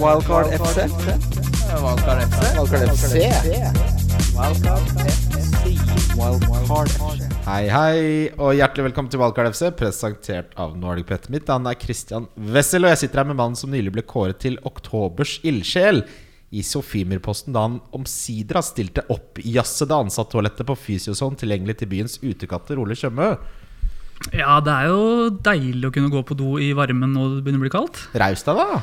Wildcard FC. Wildcard FC. Wildcard FC. Wildcard FC. Hei, hei, og hjertelig velkommen til Wildcard FC, presentert av Nordic Pet. Mitt navn er Christian Wessel, og jeg sitter her med mannen som nylig ble kåret til oktobers ildsjel i Sofiemirposten da han omsider har stilt det opp i jazze det ansatt-toalettet på Fysiozone tilgjengelig til byens utekatter Ole Tjøme. Ja, det er jo deilig å kunne gå på do i varmen når det begynner å bli kaldt. Raus deg, da.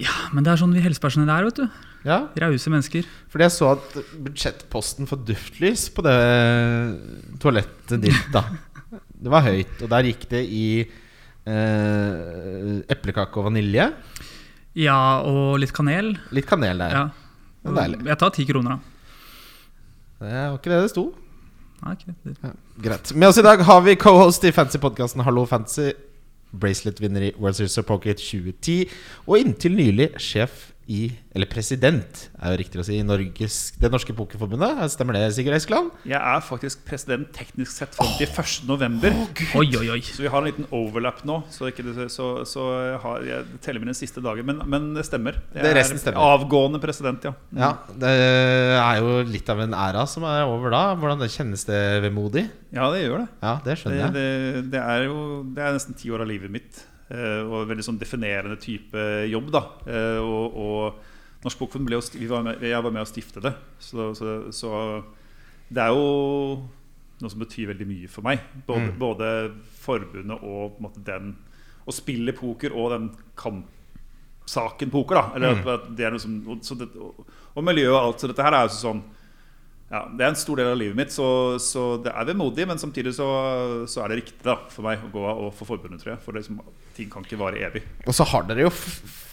Ja, Men det er sånn vi helsepersonell er, vet du. Ja, Rause mennesker. fordi jeg så at budsjettposten for duftlys på det toalettet ditt, da Det var høyt, og der gikk det i eh, eplekake og vanilje. Ja, og litt kanel. Litt kanel der. Ja. Det er deilig. Jeg tar ti kroner, da. Det var ikke det det sto. Nei, ikke det. Ja, greit. Med oss i dag har vi co-host i Fancy-podkasten Hallo Fancy. Bracelet-vinner i World Series of Poker 2010. Og inntil nylig sjef i Eller president, er jo riktig å si, i Norges, Det norske pokerforbundet. Stemmer det, Sigurd Eskeland? Jeg er faktisk president teknisk sett fram til 1. november. Oi, oi, oi. Så vi har en liten overlap nå. Så, ikke, det- så, så har, jeg teller mine siste dager. Men, men det stemmer. Jeg Det resten er stemmer. Avgående president, ja. Ja, Det er jo litt av en æra som er over da. Hvordan det kjennes det vemodig? Ja, det gjør det. Ja, det Det, skjønner jeg. det, det er jo Det er nesten ti år av livet mitt. Eh, Og veldig sånn definerende type jobb, da. Eh, Og, og Norsk Bokfond ble jo vi var med, Jeg var med å stifte det. Så, så, så det er jo noe som betyr veldig mye for meg. Både, Mm. både forbundet og måte, den Å spille poker og den kampsaken poker. da Eller Mm. det er noe som, så det, og, og miljøet og alt. Så dette her er jo sånn ja, Det er en stor del av livet mitt, så, så det er vemodig. Men samtidig så, så er det riktig da for meg å gå av og få forbundet, tror jeg. For det som, ting kan ikke vare evig. Og så har dere jo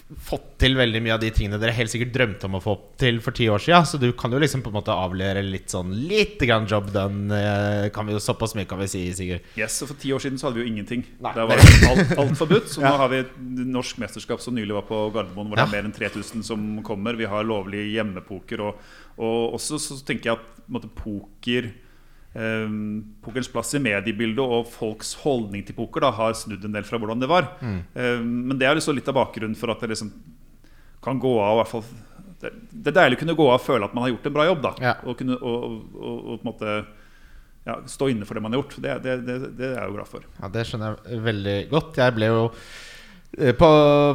fått til veldig mye av de tingene dere helt sikkert drømte om å få til for ti år siden. Så du kan jo liksom på en måte avlevere litt sånn lite grann job done. eh, Kan vi jo Såpass mye kan vi si, Sigurd. Yes, og For ti år siden så hadde vi jo ingenting. Nei. Var alt, alt forbudt. Så Ja. nå har vi norsk mesterskap som nylig var på Gardermoen, hvor det er mer enn 3000 som kommer. Vi har lovlig hjemmepoker. Og, og også så tenker jeg at på en måte, poker eh, Pokerens plass i mediebildet og folks holdning til poker da, har snudd en del fra hvordan det var. Mm. Eh, men det er liksom litt av bakgrunnen for at det liksom kan gå av. hvert fall det, det er deilig å kunne gå av og føle at man har gjort en bra jobb. da Ja. Og, kunne, og, og, og, og på en måte ja, stå inne for det man har gjort. Det, det, det, er jeg jo glad for. Ja, Det skjønner jeg veldig godt. Jeg ble jo på,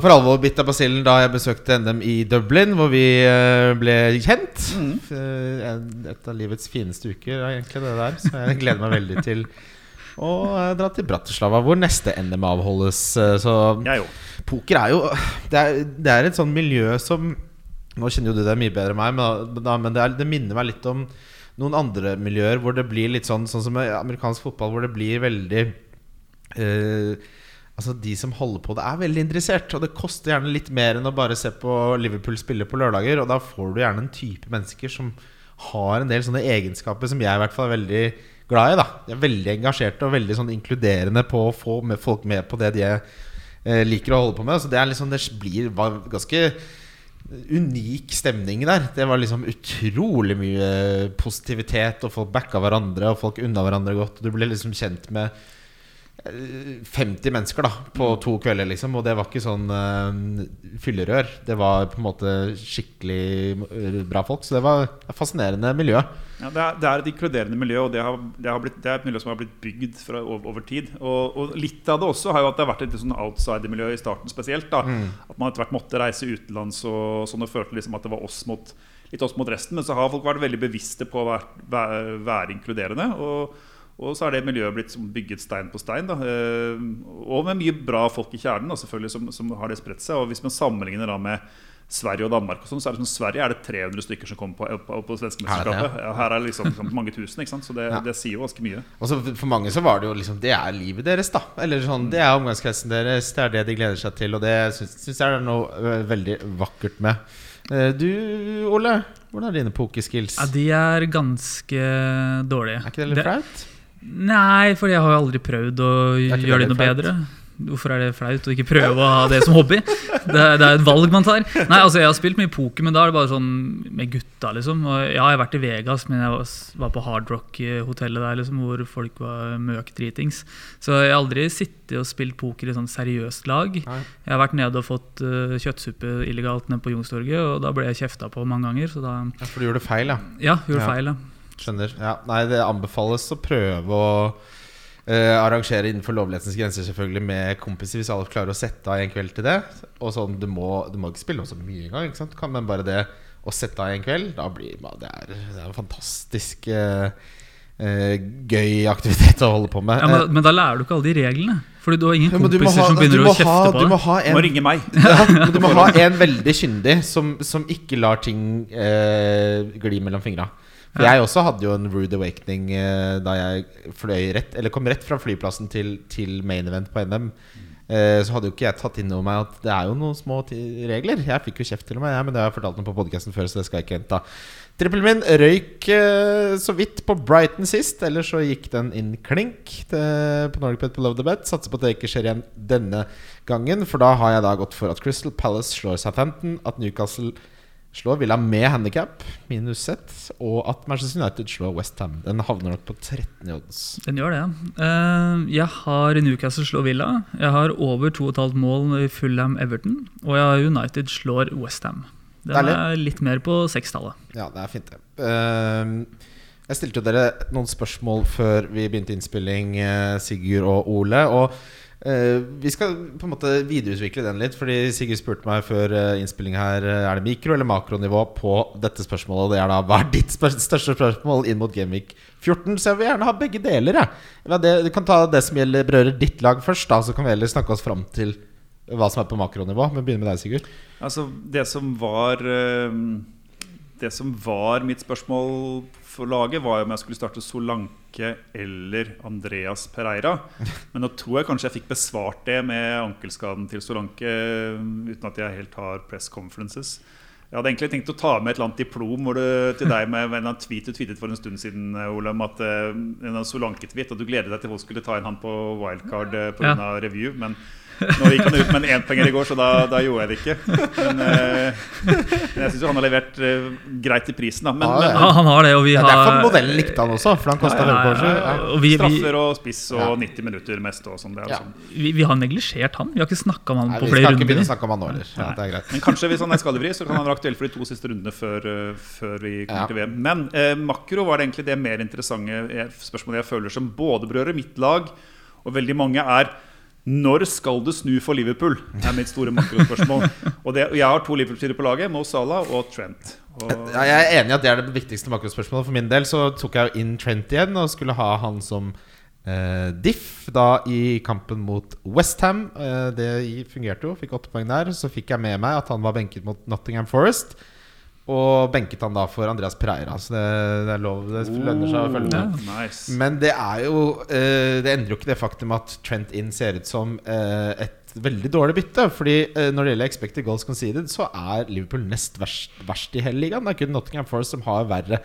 for alvor bitt av basillen da jeg besøkte NM i Dublin, hvor vi eh, ble kjent. Mm. Eh, Et av livets fineste uker, er egentlig det der. Så jeg gleder meg veldig til å eh, dra til Bratislava, hvor neste NM avholdes. Eh, Så Jeg poker er jo det er, det er et sånn miljø som Nå kjenner jo du det mye bedre enn meg, men, da, men det, er, det minner meg litt om noen andre miljøer hvor det blir litt sånn Sånn som amerikansk fotball, hvor det blir veldig eh, Altså De som holder på det, er veldig interessert. Og det koster gjerne litt mer enn å bare se på Liverpool spille på lørdager. Og da får du gjerne en type mennesker som har en del sånne egenskaper som jeg i hvert fall er veldig glad i. da De er veldig engasjerte og veldig sånn inkluderende på å få med folk med på det de eh, liker å holde på med. Så det, er liksom, det blir ganske unik stemning der. Det var liksom utrolig mye positivitet, og folk backa hverandre, og folk unna hverandre godt. Og du ble liksom kjent med 50 mennesker da på to kvelder, liksom. Og det var ikke sånn uh, fyllerør. Det var på en måte skikkelig eh, bra folk. Så det var et fascinerende miljø. Ja, det, er, det er et inkluderende miljø, og det, har, det, har blitt, det er et miljø som har blitt bygd fra, over, over tid. Og, og litt av det også har jo at det har vært et sånn outsider-miljø i starten spesielt. da At man etter hvert måtte reise utenlands og sånn og følte liksom at det var oss mot, litt oss mot resten. Men så har folk vært veldig bevisste på å være, være, være inkluderende. Og, og så er det miljøet blitt bygget stein på stein. Da. Eh, Og med mye bra folk i kjernen da, selvfølgelig som, som har det spredt seg. Og hvis man sammenligner da med Sverige og Danmark, og sånn, så er det som Sverige er det 300 stykker som kommer på, på, på svenskemesterskapet. Er det det, mesterskapet. Ja, her er det liksom, liksom mange tusen. Ikke sant? Så det, Ja. det sier jo ganske mye. Og så for mange så var det jo liksom Det er livet deres, da. Eller sånn, Det er omgangskretsen deres. Det er det de gleder seg til. Og det syns jeg jeg er noe veldig vakkert med. Eh, Du, Ole, hvordan er dine pokerskills? Ja, de er ganske dårlige. Er ikke det litt Det- flaut? Nei, for jeg har aldri prøvd å gjøre det noe flaut? bedre. Hvorfor er det flaut å ikke prøve å ha det som hobby? Det, er- det er et valg man tar. Nei, altså Jeg har spilt mye poker, men da er det bare sånn med gutta, liksom. Og ja, jeg har vært i Vegas, men jeg var, på Hard Rock-hotellet der, liksom, hvor folk var møkdritings. Så jeg har aldri sittet og spilt poker i sånn seriøst lag. Nei. Jeg har vært nede og fått uh, kjøttsuppe illegalt nede på Youngstorget, og da ble jeg kjefta på mange ganger. Så da Ja, for du gjorde feil, ja. Ja, gjorde Ja. feil, ja. Skjønner. Ja, nei, det anbefales å prøve å uh, arrangere innenfor lovlighetens grenser, selvfølgelig, med kompiser, hvis alle klarer å sette av en kveld til det. Og sånn, du må, du må ikke spille så mye engang, ikke sant? Men bare det å sette av en kveld, da blir man- det er, det er en fantastisk uh, uh, gøy aktivitet å holde på med. ja men, men da lærer du ikke alle de reglene. Fordi du har ingen kompiser ha- som begynner å kjefte ha- på Du må deg. ha Du må ringe meg. ja, du må ha en veldig kyndig som, som ikke lar ting uh, gli mellom fingra. For Jeg også hadde jo en rude awakening eh, da jeg fløy rett Eller kom rett fra flyplassen til, til main event på NM. Eh, så hadde jo ikke jeg tatt inn over meg at det er jo noen små regler. Jeg fikk jo kjeft til og med, jeg, men det har jeg fortalt noe på podkasten før, så det skal jeg ikke gjenta. Trippelen min røyk eh, så vidt på Brighton sist, ellers så gikk den inn klink til, på Nordic Bet Below the Bet. Satser på at det ikke skjer igjen denne gangen, for da har jeg da gått for at Crystal Palace slår Southampton, at Newcastle slår Villa med handikap, minus sett, og at Manchester United slår Westham. Den havner nok på 13 i odds. Den gjør det. Eh, jeg har Newcastle slår Villa. Jeg har over 2,5 mål i Fulham Everton. Og jeg har United slår Westham. Den Deilig. er litt mer på sekstallet. Ja, det er fint, det. Ehm, jeg stilte dere noen spørsmål før vi begynte innspilling, eh, Sigurd og Ole. Og eh, vi skal på en måte videreutvikle den litt. Fordi Sigurd spurte meg før uh, innspilling her eh, Er det mikro- eller makronivå på dette spørsmålet. Og det er da hva er ditt største spørsmål inn mot Gameweek 14? Så jeg vil gjerne ha begge deler. Ja, du kan ta det som gjelder berører ditt lag først, da så kan vi heller snakke oss fram til hva som er på makronivå. Men begynner med deg, Sigurd. Altså, det som var eh, Det som var mitt spørsmål for laget, var jo om jeg skulle starte Solanke eller Andreas Pereira. Men nå tror jeg kanskje jeg fikk besvart det med ankelskaden til Solanke uten at jeg helt har press conferences. Jeg hadde egentlig tenkt å ta med et eller annet diplom du, til deg med, en tweet du tweetet for en stund siden, Ole, om at uh, en Solanke-tweet, at du gleder deg til folk skulle ta inn han på wildcard pga. Ja. review. Men nå gikk han ut med en énpoenger i går, så da, da gjorde jeg det ikke. Men, eh, men jeg syns han har levert eh, greit i prisen. Da. Men, Ja, ja. Ja, han har det, og vi Det har derfor modellen likte han også, for han kosta Ja, ja, ja, vi, straffer og spiss og Ja. 90 minutter mest. Og sånn, det Ja. sånn. vi, vi har neglisjert han. Vi har ikke snakka om han Nei, på vi skal ikke begynne å snakke om han nå heller. Ja, det er greit. Men kanskje hvis han er skadefri, så kan han være aktuell for de to siste rundene før, eh, før vi kommer Ja. til VM. Men eh, makro var det egentlig det mer interessante eh, spørsmålet jeg føler som både berører mitt lag, og veldig mange er når skal det snu for Liverpool? Det er mitt store makrospørsmål. Og det, jeg har to Liverpool-spillere på laget, Mo Salah og Trent. Og, jeg er enig i at det er det viktigste makrospørsmålet. For min del så tok jeg inn Trent igjen og skulle ha han som eh, diff da i kampen mot Westham. Eh, det fungerte jo, fikk åtte poeng der. Så fikk jeg med meg at han var benket mot Nottingham Forest. Og benket han da for Andreas Preira. Så det, det er lov. Det lønner seg å følge med. Oh, nice. Men det er jo eh, Det endrer jo ikke det faktum at Trent Inn ser ut som eh, et veldig dårlig bytte. Fordi eh, når det gjelder expected goals conceded, så er Liverpool nest verst, verst i hele ligaen. Det er kun Nottingham Forest som har verre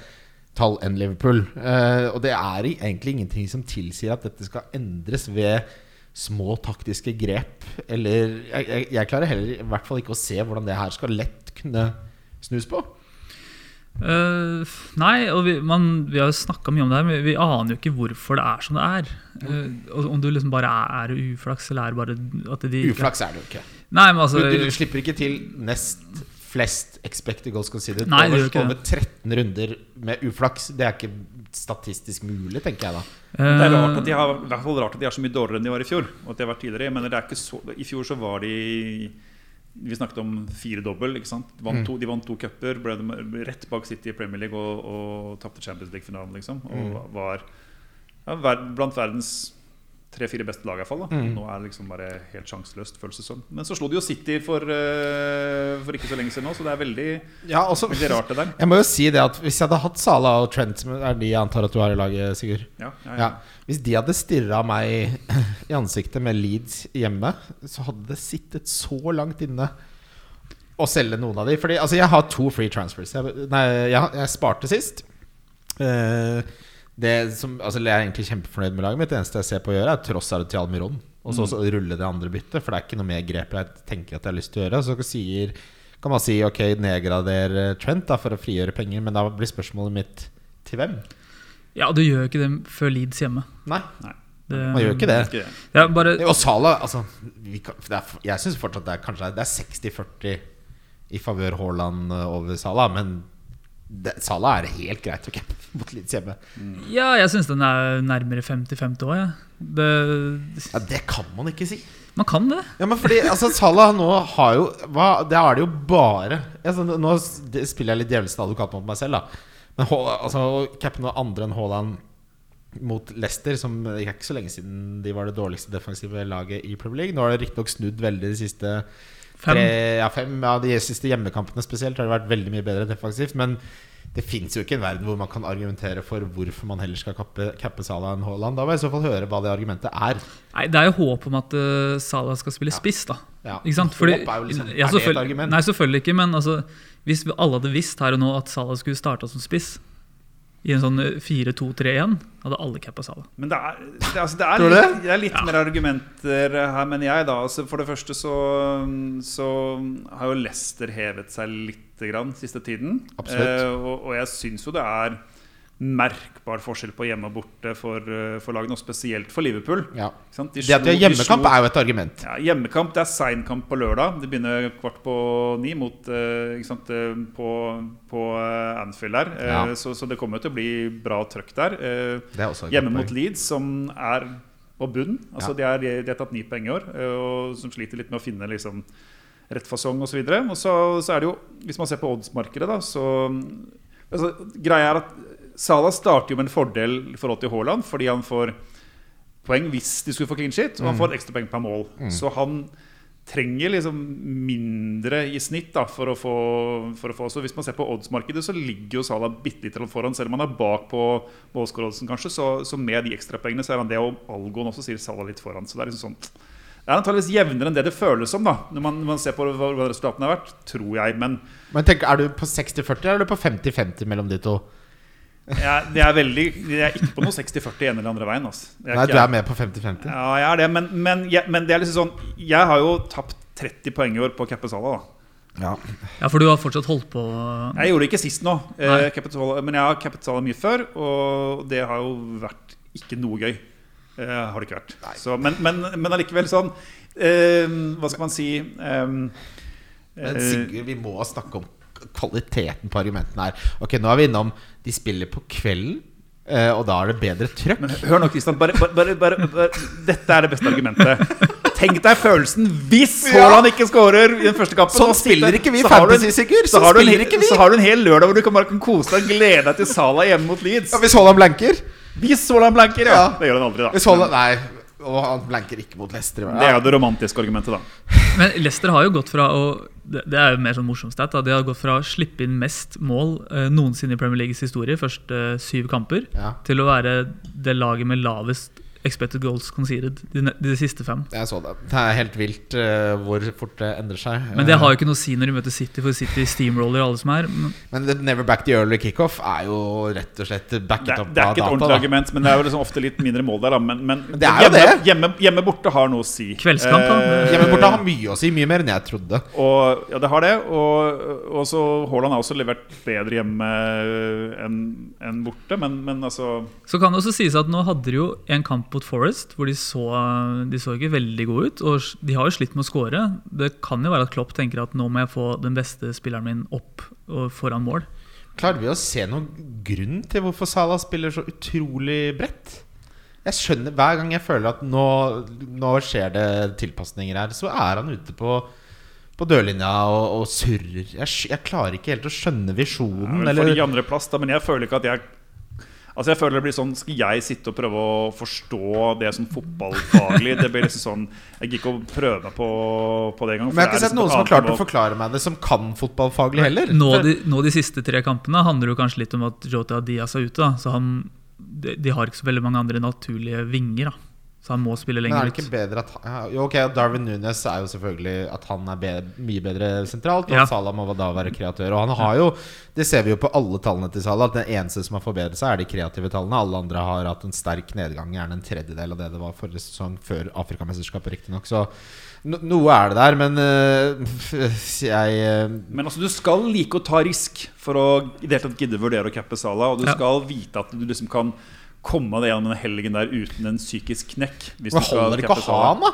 tall enn Liverpool. Eh, og det er egentlig ingenting som tilsier at dette skal endres ved små taktiske grep. Eller jeg, jeg, jeg klarer heller i hvert fall ikke å se hvordan det her skal lett kunne snus på. Uh, nei, og vi, man, vi har jo snakka mye om det her, men vi aner jo ikke hvorfor det er som det er. Okay. Uh, om du liksom bare er, er uflaks, eller er bare at de ikke- Uflaks er det jo ikke. Nei, men altså du, du slipper ikke til nest flest expected goals considered Nei, det gjør ikke over 13 runder med uflaks. Det er ikke statistisk mulig, tenker jeg da. Det er rart eh, at de har, i hvert rart at de er så mye dårligere enn de var i fjor. Og at de har vært tidligere Men det er ikke så, I fjor så var de Vi snakket om fire dobbel. De vant to, de vant to cuper, ble de rett bak City i Premier League og, og tapte Champions League-finalen. liksom Og var ja, blant verdens tre-fire beste lag. i hvert fall da. Nå er det liksom bare helt sjanseløst, føles det som. Men så slo de jo City for, uh, for ikke så lenge siden nå, så det er veldig, Ja, også, veldig rart, det der. Jeg må jo si det at Hvis jeg hadde hatt Sala og Trent, som er de jeg antar at du har i laget, Sigurd Ja, ja, ja. Hvis de hadde stirra meg i ansiktet med Leeds hjemme, så hadde det sittet så langt inne å selge noen av de. Fordi altså, jeg har to free transfers. Jeg, nei, jeg, jeg sparte sist. Uh, det som, altså, jeg er egentlig kjempefornøyd med laget mitt. Det eneste jeg ser på å gjøre, er tross alt til Almiron. og så, så rulle det andre byttet. For det er ikke noe mer grep jeg tenker at jeg har lyst til å gjøre. Så sier, kan man si ok, nedgrader eh, Trent da for å frigjøre penger, men da blir spørsmålet mitt til hvem? Ja, du gjør jo ikke det før Leeds hjemme. Nei, Det, man gjør ikke det. Det. Ja, bare, Og Salah altså, vi kan, det er, Jeg syns fortsatt det er kanskje Det er 60-40 i favør Haaland eh, over Salah, men det, Salah er helt greit å cappe mot Leeds hjemme. ja, jeg syns den er nærmere 50-50 òg, jeg. Det, Ja, det kan man ikke si. man kan det. Ja, men fordi altså, Salah nå har jo hva, Det er det jo bare altså, Nå spiller jeg litt djevelens advokat mot meg selv, da. Men Hå- altså, å cappe noe andre enn Haaland mot Leicester, som det er ikke så lenge siden de var det dårligste defensive laget i Premier League. Nå har det riktignok snudd veldig de siste Fem. Tre, ja, fem, ja, de siste hjemmekampene spesielt har det vært veldig mye bedre defensivt. Men det fins jo ikke en verden hvor man kan argumentere for hvorfor man heller skal kappe, cappe Salah enn Haaland. Da må jeg i så fall høre hva det argumentet er. Nei, Det er jo håp om at uh, Salah skal spille spiss, da. Ja. Ikke sant? Håp er jo liksom- ja, er det et argument? Nei, selvfølgelig ikke. Men altså, hvis vi alle hadde visst her og nå at Salah skulle starta som spiss i en sånn eh, 4-2-3-1, hadde alle cappa Salah. Men det er, det, altså, det er litt, det? er litt mer argumenter her, mener jeg. da altså, For det første så, så har jo Leicester hevet seg lite grann siste tiden. Eh, og, og jeg syns jo det er merkbar forskjell på hjemme og borte for, eh, for lagene, og spesielt for Liverpool. Ja. De Det at de slo- de hjemmekamp, slo- er jo et argument. ja, Hjemmekamp det er seinkamp på lørdag. Det begynner kvart på ni mot, eh, sant, eh, på, på Anfield der. Ja. så, så det kommer til å bli bra trøkk der. Hjemme mot. Leeds, som er på bunn. Altså, de, er, de har tatt ni poeng i år, og som sliter litt med å finne liksom, rett fasong osv. Og så, så er det jo, hvis man ser på oddsmarkedet, da, så altså, Greia er at Salah starter jo med en fordel i forhold til Haaland, fordi han får poeng hvis de skulle få clean shit, og han får ekstra ekstrapoeng per mål. Så han trenger liksom mindre i snitt da, for å få, for å få Så hvis man ser på oddsmarkedet, så ligger jo Salah bitte litt foran. Selv om han er bak på målskåreroddsen, kanskje, så, så med de ekstrapoengene så er han det, og Algoen også sier Salah litt foran. Så det er liksom sånn det er antakeligvis jevnere enn det det føles som, da når man, når man ser på hva hva resultatene har vært. Tror jeg. Men Men tenk, er du på 60-40 eller er du på 50-50 mellom de to? Jeg, det er veldig Jeg er ikke på noe 60-40 ene eller andre veien. Altså. Jeg Nei, ikke- du er med på 50-50. Ja, jeg er det, men, men, jeg, men det er liksom sånn Jeg har jo tapt 30 poeng i år på Cappe Salah. Ja. Ja, for du har fortsatt holdt på Jeg gjorde det ikke sist nå, eh. Men jeg har cappet Salah mye før, og det har jo vært ikke noe gøy. Eh, har det ikke vært. Så, men, men, men allikevel sånn eh, Hva skal man si eh, Men eh, Sigurd, vi må snakke om kvaliteten på argumentene her. Ok, Nå er vi innom De spiller på kvelden, eh, og da er det bedre trøkk. Men hør nå, Kristian. Bare, bare, bare, bare, dette er det beste argumentet. Tenk deg følelsen hvis Haaland ikke scorer i den første kampen. Sånn spiller ikke vi fantasy, Sigurd. Så Sånn har, du en, vi. så har du en hel lørdag hvor du kan bare kan kose deg og glede deg til Sala hjemme mot Leeds. Ja, hvis Haaland blanker Hvis Haaland blanker, ja. Ja. Det gjør han aldri, da. Hvis Holland, Nei, og han blanker ikke mot Leicester. Det er jo det romantiske argumentet, da. Men Leicester har jo gått fra å det det er jo mer sånn morsomt stat, da. De har gått fra å slippe inn mest mål eh, noensinne i Premier Leagues historie, første eh, syv kamper, Ja. til å være det laget med lavest expected goals conceded de, de siste fem. Jeg så det. Det er helt vilt uh, hvor fort det endrer seg. Men det har jo ikke noe å si når de møter City, for City steamroller alle som er. Men Men never back the early kickoff er jo rett og slett backet opp av data. det er ikke et ordentlig da. argument, men det er jo liksom ofte litt mindre mål der. Da. Men, men, Men det er jo hjemme, det. Hjemme, hjemme borte har noe å si. Kveldskamp, da. Eh, Hjemme borte har mye å si, mye mer enn jeg trodde. Og, ja, det har det. Og, og så Haaland har også levert bedre hjemme enn en borte, men, men altså så kan det også sies at nå hadde de jo en kamp mot Forest hvor de så, de så ikke veldig gode ut. Og de har jo slitt med å score. Det kan jo være at Klopp tenker at nå må jeg få den beste spilleren min opp og foran mål. Klarer vi å se noen grunn til hvorfor Salah spiller så utrolig bredt? Jeg skjønner Hver gang jeg føler at nå, nå skjer det tilpasninger her, så er han ute på på dørlinja og, og surrer. Jeg, jeg klarer ikke helt å skjønne visjonen. Ja, Eller, plass andreplass, da, men jeg føler ikke at jeg Altså jeg føler det blir sånn Skal jeg sitte og prøve å forstå det som fotballfaglig? Det blir liksom sånn Jeg gikk ikke å prøve meg på, på det engang. men jeg har ikke sett noen som har klart å forklare meg det, som kan fotballfaglig heller. Nå de, nå de siste tre kampene handler jo kanskje litt om at Jota Diaz er ute. Da. Så han, de, de har ikke så veldig mange andre naturlige vinger. Da. Så han må spille lenger Men er det ikke bedre at ja, Jo, ok, Darwin Nunes er jo selvfølgelig at han er bedre, mye bedre sentralt, og Ja. Salah må da være kreatør. Og han har jo, det ser vi jo på alle tallene til Salah, at den eneste som har forbedret seg, er de kreative tallene. Alle andre har hatt en sterk nedgang, gjerne en tredjedel av det det var forrige sesong, før Afrikamesterskapet, riktignok. Så no, noe er det der, men øh, jeg øh, Men altså, du skal like å ta risk for å i det hele tatt gidde vurdere å cappe Salah. Og du Ja. skal vite at du liksom kan komme deg gjennom den helgen der uten en psykisk knekk. Men holder det ikke å ha han, da?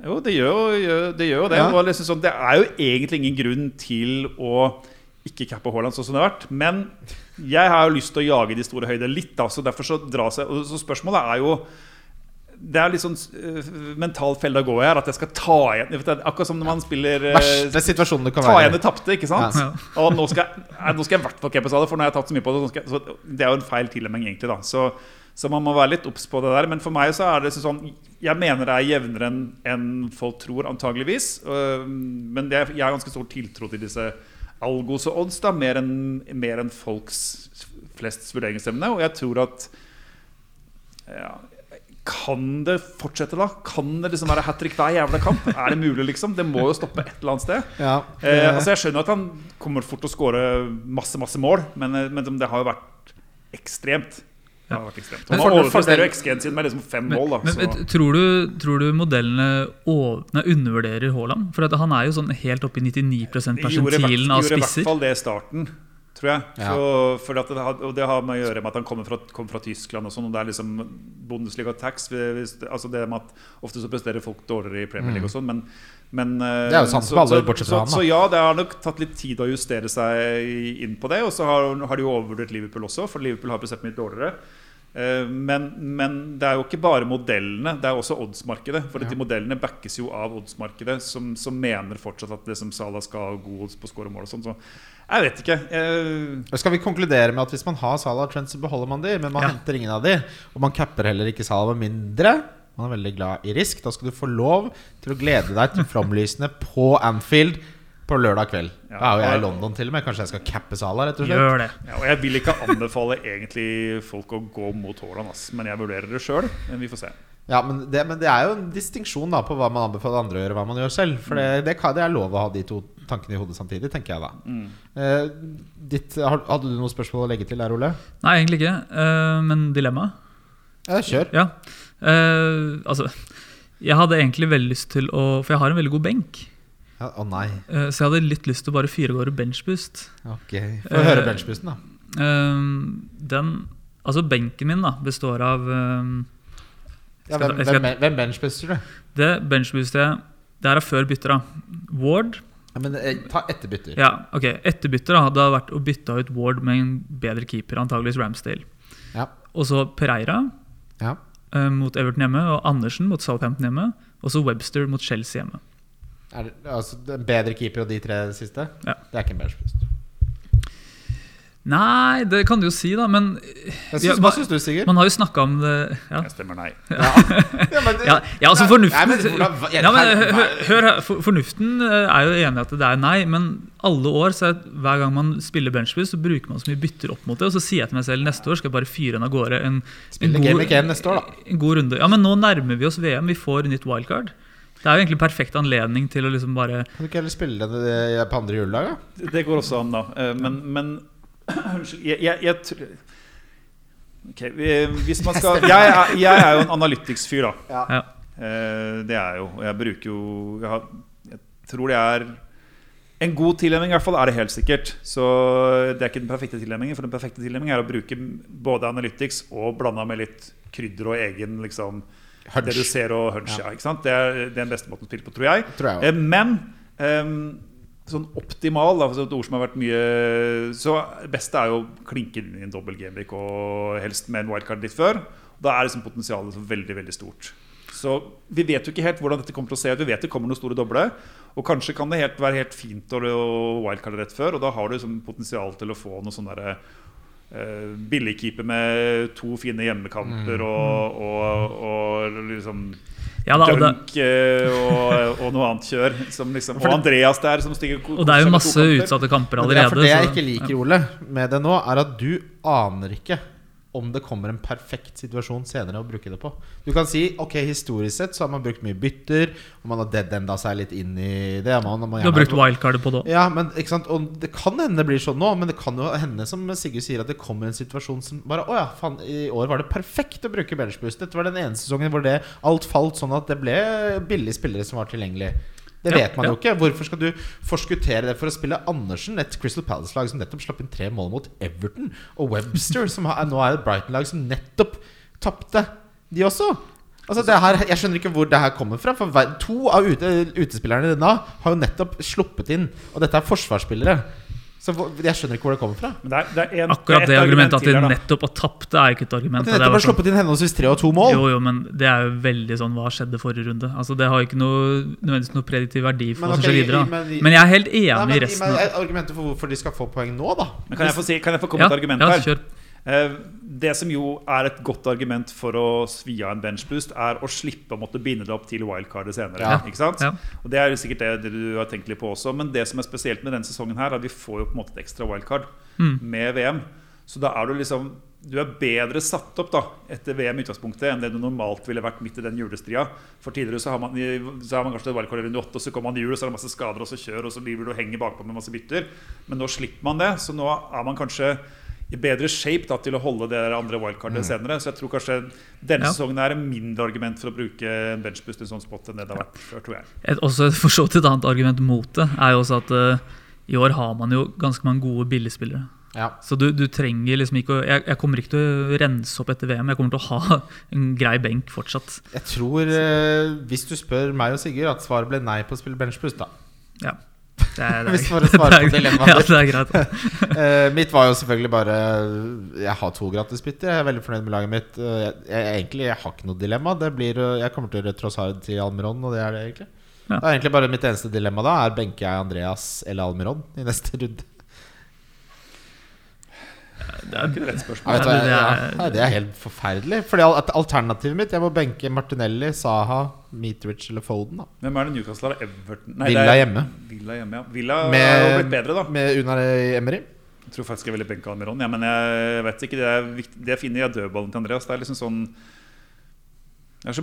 Jo, det gjør jo det. Gjør det. Ja. Liksom sånn, det er jo egentlig ingen grunn til å ikke cappe Haaland sånn som det har vært. Men jeg har jo lyst til å jage de store høyder litt, da, så derfor så dras seg og Så spørsmålet er jo det er litt sånn uh, mental felle å gå i her. At jeg skal ta igjen Akkurat som når man spiller eh, Verste situasjonen det kan Ta igjen det tapte, ikke sant? Ja. Og nå skal, jeg, nei, nå skal jeg i hvert fall cappe det, for nå har jeg tatt så mye på det. jeg- så det er jo en feil tilnærming, egentlig. da så, så man må være litt obs på det der. Men for meg så er det sånn Jeg mener det er jevnere enn en folk tror, antageligvis. Uh, Men det er, jeg har ganske stor tiltro til disse algos og odds, da mer enn en folks flests vurderingsevne. Og jeg tror at ja, Kan det fortsette, da? Kan det liksom være hat trick hver jævla kamp? Er det mulig, liksom? Det må jo stoppe et eller annet sted. Ja, Eh, altså Jeg skjønner at han kommer fort til å skåre masse masse mål, men, eh, men det har jo vært ekstremt. Det har vært ekstremt. Han har overpresterer jo XG-en sin med liksom fem Men, mål. da men, så. men tror, du, tror du modellene over, nei, undervurderer Haaland? For at han er jo sånn helt oppe i 99 De gjorde, i hvert- persentilen av gjorde i hvert fall det i starten, tror jeg. Ja. Så, for at det, har, og det har med å gjøre med at han kommer fra, kom fra Tyskland og sånn. Og det er liksom Bundesliga tax. Altså det med at Ofte så presterer folk dårligere i Premier League og sånn, men, men eh, Det er jo sant så, med alle, så, bortsett så, fra han, da. så ja, det har nok tatt litt tid å justere seg inn på det. Og så har, har de jo overvurdert Liverpool også, for Liverpool har prestert mye dårligere. Eh, Men, men det er jo ikke bare modellene, det er også oddsmarkedet. For de modellene backes jo av oddsmarkedet, som, som mener fortsatt at det som Salah skal ha god odds på å og mål og sånn. Så jeg vet ikke. Jeg... Skal vi konkludere med at hvis man har Salah og Trent, så beholder man de, men man Ja. henter ingen av de? Og man capper heller ikke Salah med mindre man er veldig glad i risk. Da skal du få lov til å glede deg til flomlysene på Anfield på lørdag kveld. Ja. Da er jo jeg i London til og med. Kanskje jeg skal cappe Sala, rett og slett? Gjør det. Ja, og Jeg vil ikke anbefale egentlig folk å gå mot Haaland, ass. men jeg vurderer det sjøl. Men vi får se. Ja, men det, men det er jo en distinksjon da på hva man anbefaler andre å gjøre, hva man gjør selv. For det, det, kan, det er lov å ha de to tankene i hodet samtidig, tenker jeg da. Eh, ditt, hadde du noe spørsmål å legge til der, Ole? Nei, egentlig ikke. Uh, men dilemma? Ja, kjør. Ja. Uh, altså Jeg hadde egentlig veldig lyst til å For jeg har en veldig god benk. Ja, Å nei. eh, så jeg hadde litt lyst til å bare fyre av gårde benchboost. Ok. Få høre benchboosten, benchbussen, da. Uh, den Altså, benken min da består av eh, Ja, hvem, jeg hvem, hvem benchbooster du? Det benchbooster jeg Det her er før bytter, da. Ward. Ja, men eh, ta etter bytter. Ja, ok. Etter bytter da, hadde det vært å bytte ut Ward med en bedre keeper, antageligvis Ramsdale. Ja. Og så Pereira Ja. mot Everton hjemme, og Andersen mot Southampton hjemme. Og så Webster mot Chelsea hjemme. Er det, altså, en bedre keeper og de tre siste? Ja. Det er ikke en benchboost. Nei, det kan du jo si, da, men synes, Ja, hva- syns du, Sigurd? man har jo snakka om det ja. Jeg stemmer nei. Ja, men det- altså fornuften men, hør, her, Fornuften eh, er jo enig i at det er nei, men alle år så er, hver gang man spiller benchboost, så bruker man så mye bytter opp mot det. Og så sier jeg til meg selv neste år skal jeg bare fyre en av gårde en, en, god, Game Week 1 neste år, da. en god runde. Ja, Men nå nærmer vi oss VM. Vi får nytt wildcard. Det er jo egentlig perfekt anledning til å liksom bare Kan du ikke heller spille den eh, på andre juledag, da? Det det går også an, da. Eh, Men, men Unnskyld. Jeg, jeg, jeg tr- Ok, Hvis man skal Jeg jeg er jo en analytics-fyr, da. ja. Eh, Det er jo. Og jeg bruker jo Jeg, har, jeg tror det er en god tilnærming, i hvert fall er det helt sikkert. Så det er ikke den perfekte tilnærmingen. For den perfekte tilnærmingen er å bruke både analytics og blanda med litt krydder og egen liksom Hunch. Det du ser og hunch. Ja. sant? Det er den beste måten å spille på, tror jeg. Tror jeg. Eh, Men um, sånn optimal, altså et ord som har vært mye Så det beste er jo å klinke inn i en dobbel gameweek og helst med en wildcard litt før. Da er liksom potensialet så veldig, veldig stort. Så vi vet jo ikke helt hvordan dette kommer til å se ut. Vi vet det kommer noen store doble. Og kanskje kan det helt, være helt fint å wildcarde rett før, og da har du liksom potensial til å få noe sånn derre billigkeeper med to fine hjemmekamper og, og, og liksom ja da, og, Dunk eh, og, og noe annet kjør. Som liksom, og Andreas der, som stiger og det er jo masse utsatte kamper allerede. det er det jeg så- ikke liker, Ole, med det nå, er at du aner ikke om det kommer en perfekt situasjon senere å bruke det på. Du kan si ok, historisk sett så har man brukt mye bytter, og man har dead-enda seg litt inn i det. Man, man Du har brukt wildcardet på det òg. ja, men ikke sant Og det kan hende det blir sånn nå, men det kan jo hende, som Sigurd sier, at det kommer en situasjon som bare Å ja, faen, i år var det perfekt å bruke benchboost. Dette var den ene sesongen hvor det alt falt sånn at det ble billige spillere som var tilgjengelig. Det Ja, vet man ja. jo ikke. Hvorfor skal du forskuttere det for å spille Andersen, et Crystal Palace-lag som nettopp slapp inn tre mål mot Everton, og Webster, som har, nå er et Brighton-lag som nettopp tapte, de også? Altså det her, Jeg skjønner ikke hvor det her kommer fra. For To av ute, utespillerne da har jo nettopp sluppet inn, og dette er forsvarsspillere. Så jeg skjønner ikke hvor det kommer fra. Men det er, det er en, Akkurat et det argumentet at de nettopp har tapt, det er ikke et argument. At de nettopp har sånn- sluppet inn henholdsvis tre og to mål. Jo, jo, men det er jo veldig sånn Hva skjedde forrige runde? Altså Det har ikke noe nødvendigvis noe prediktiv verdi for Men hva som skjer videre. men- Men jeg er helt enig Nei, i resten. men, argumentet for hvorfor de skal få poeng nå, da? Men kan jeg få, si, kan jeg få komme Ja, et argument ja, her? kjør. Eh, Det som jo er et godt argument for å svi av en benchboost, er å slippe å måtte binde det opp til wildcardet senere. Ja. Ikke sant? Ja. Og Det er jo sikkert det, du har tenkt litt på også. Men det som er spesielt med denne sesongen, her er at vi får jo på en måte et ekstra wildcard Mm. med VM. Så da er du liksom du er bedre satt opp da etter VM utgangspunktet enn det du normalt ville vært midt i den julestria. For tidligere så har man, så har man kanskje wildcard i runde åtte, og så kommer man i jul, og så er det masse skader og så kjør, og så blir du henge bakpå med masse bytter. Men nå slipper man det, så nå er man kanskje i bedre shape da, til å holde det der andre wildcardet senere. Så jeg tror kanskje denne Ja. sesongen er et mindre argument for å bruke en benchbust i en sånn spot enn det det har vært før, tror jeg. Et, også for så vidt et annet argument mot det er jo også at uh, i år har man jo ganske mange gode billigspillere. Ja. Så du, du trenger liksom ikke å jeg, jeg kommer ikke til å rense opp etter VM. Jeg kommer til å ha en grei benk fortsatt. Jeg tror, uh, hvis du spør meg og Sigurd, at svaret ble nei på å spille benchbust, da. Ja. Det er, det Hvis for å svare på dilemmaet Ja. Eh, mitt var jo selvfølgelig bare Jeg har to gratisbytter. Jeg er veldig fornøyd med laget mitt. Jeg, jeg, egentlig jeg har ikke noe dilemma. Det blir, jeg kommer til Trossard til Almiron, og det er det egentlig. Ja. Det er egentlig bare Mitt eneste dilemma da er benker jeg Andreas eller Almiron i neste runde. Det er ikke et rett spørsmål. Ja, du det er- Nei, det er helt forferdelig. Fordi alternativet mitt Jeg må benke Martinelli, Saha, Mitrovic eller Foden. da Hvem er det Newcastle har? Everton? Villa det er- hjemme. Villa hjemme, ja. Villa har jo Med, blitt bedre, da. med Unar Emery. Jeg tror faktisk jeg ville benka Almiron. Ja, men jeg vet ikke, det, er viktig, det jeg finner i dødballen til Andreas, det er liksom sånn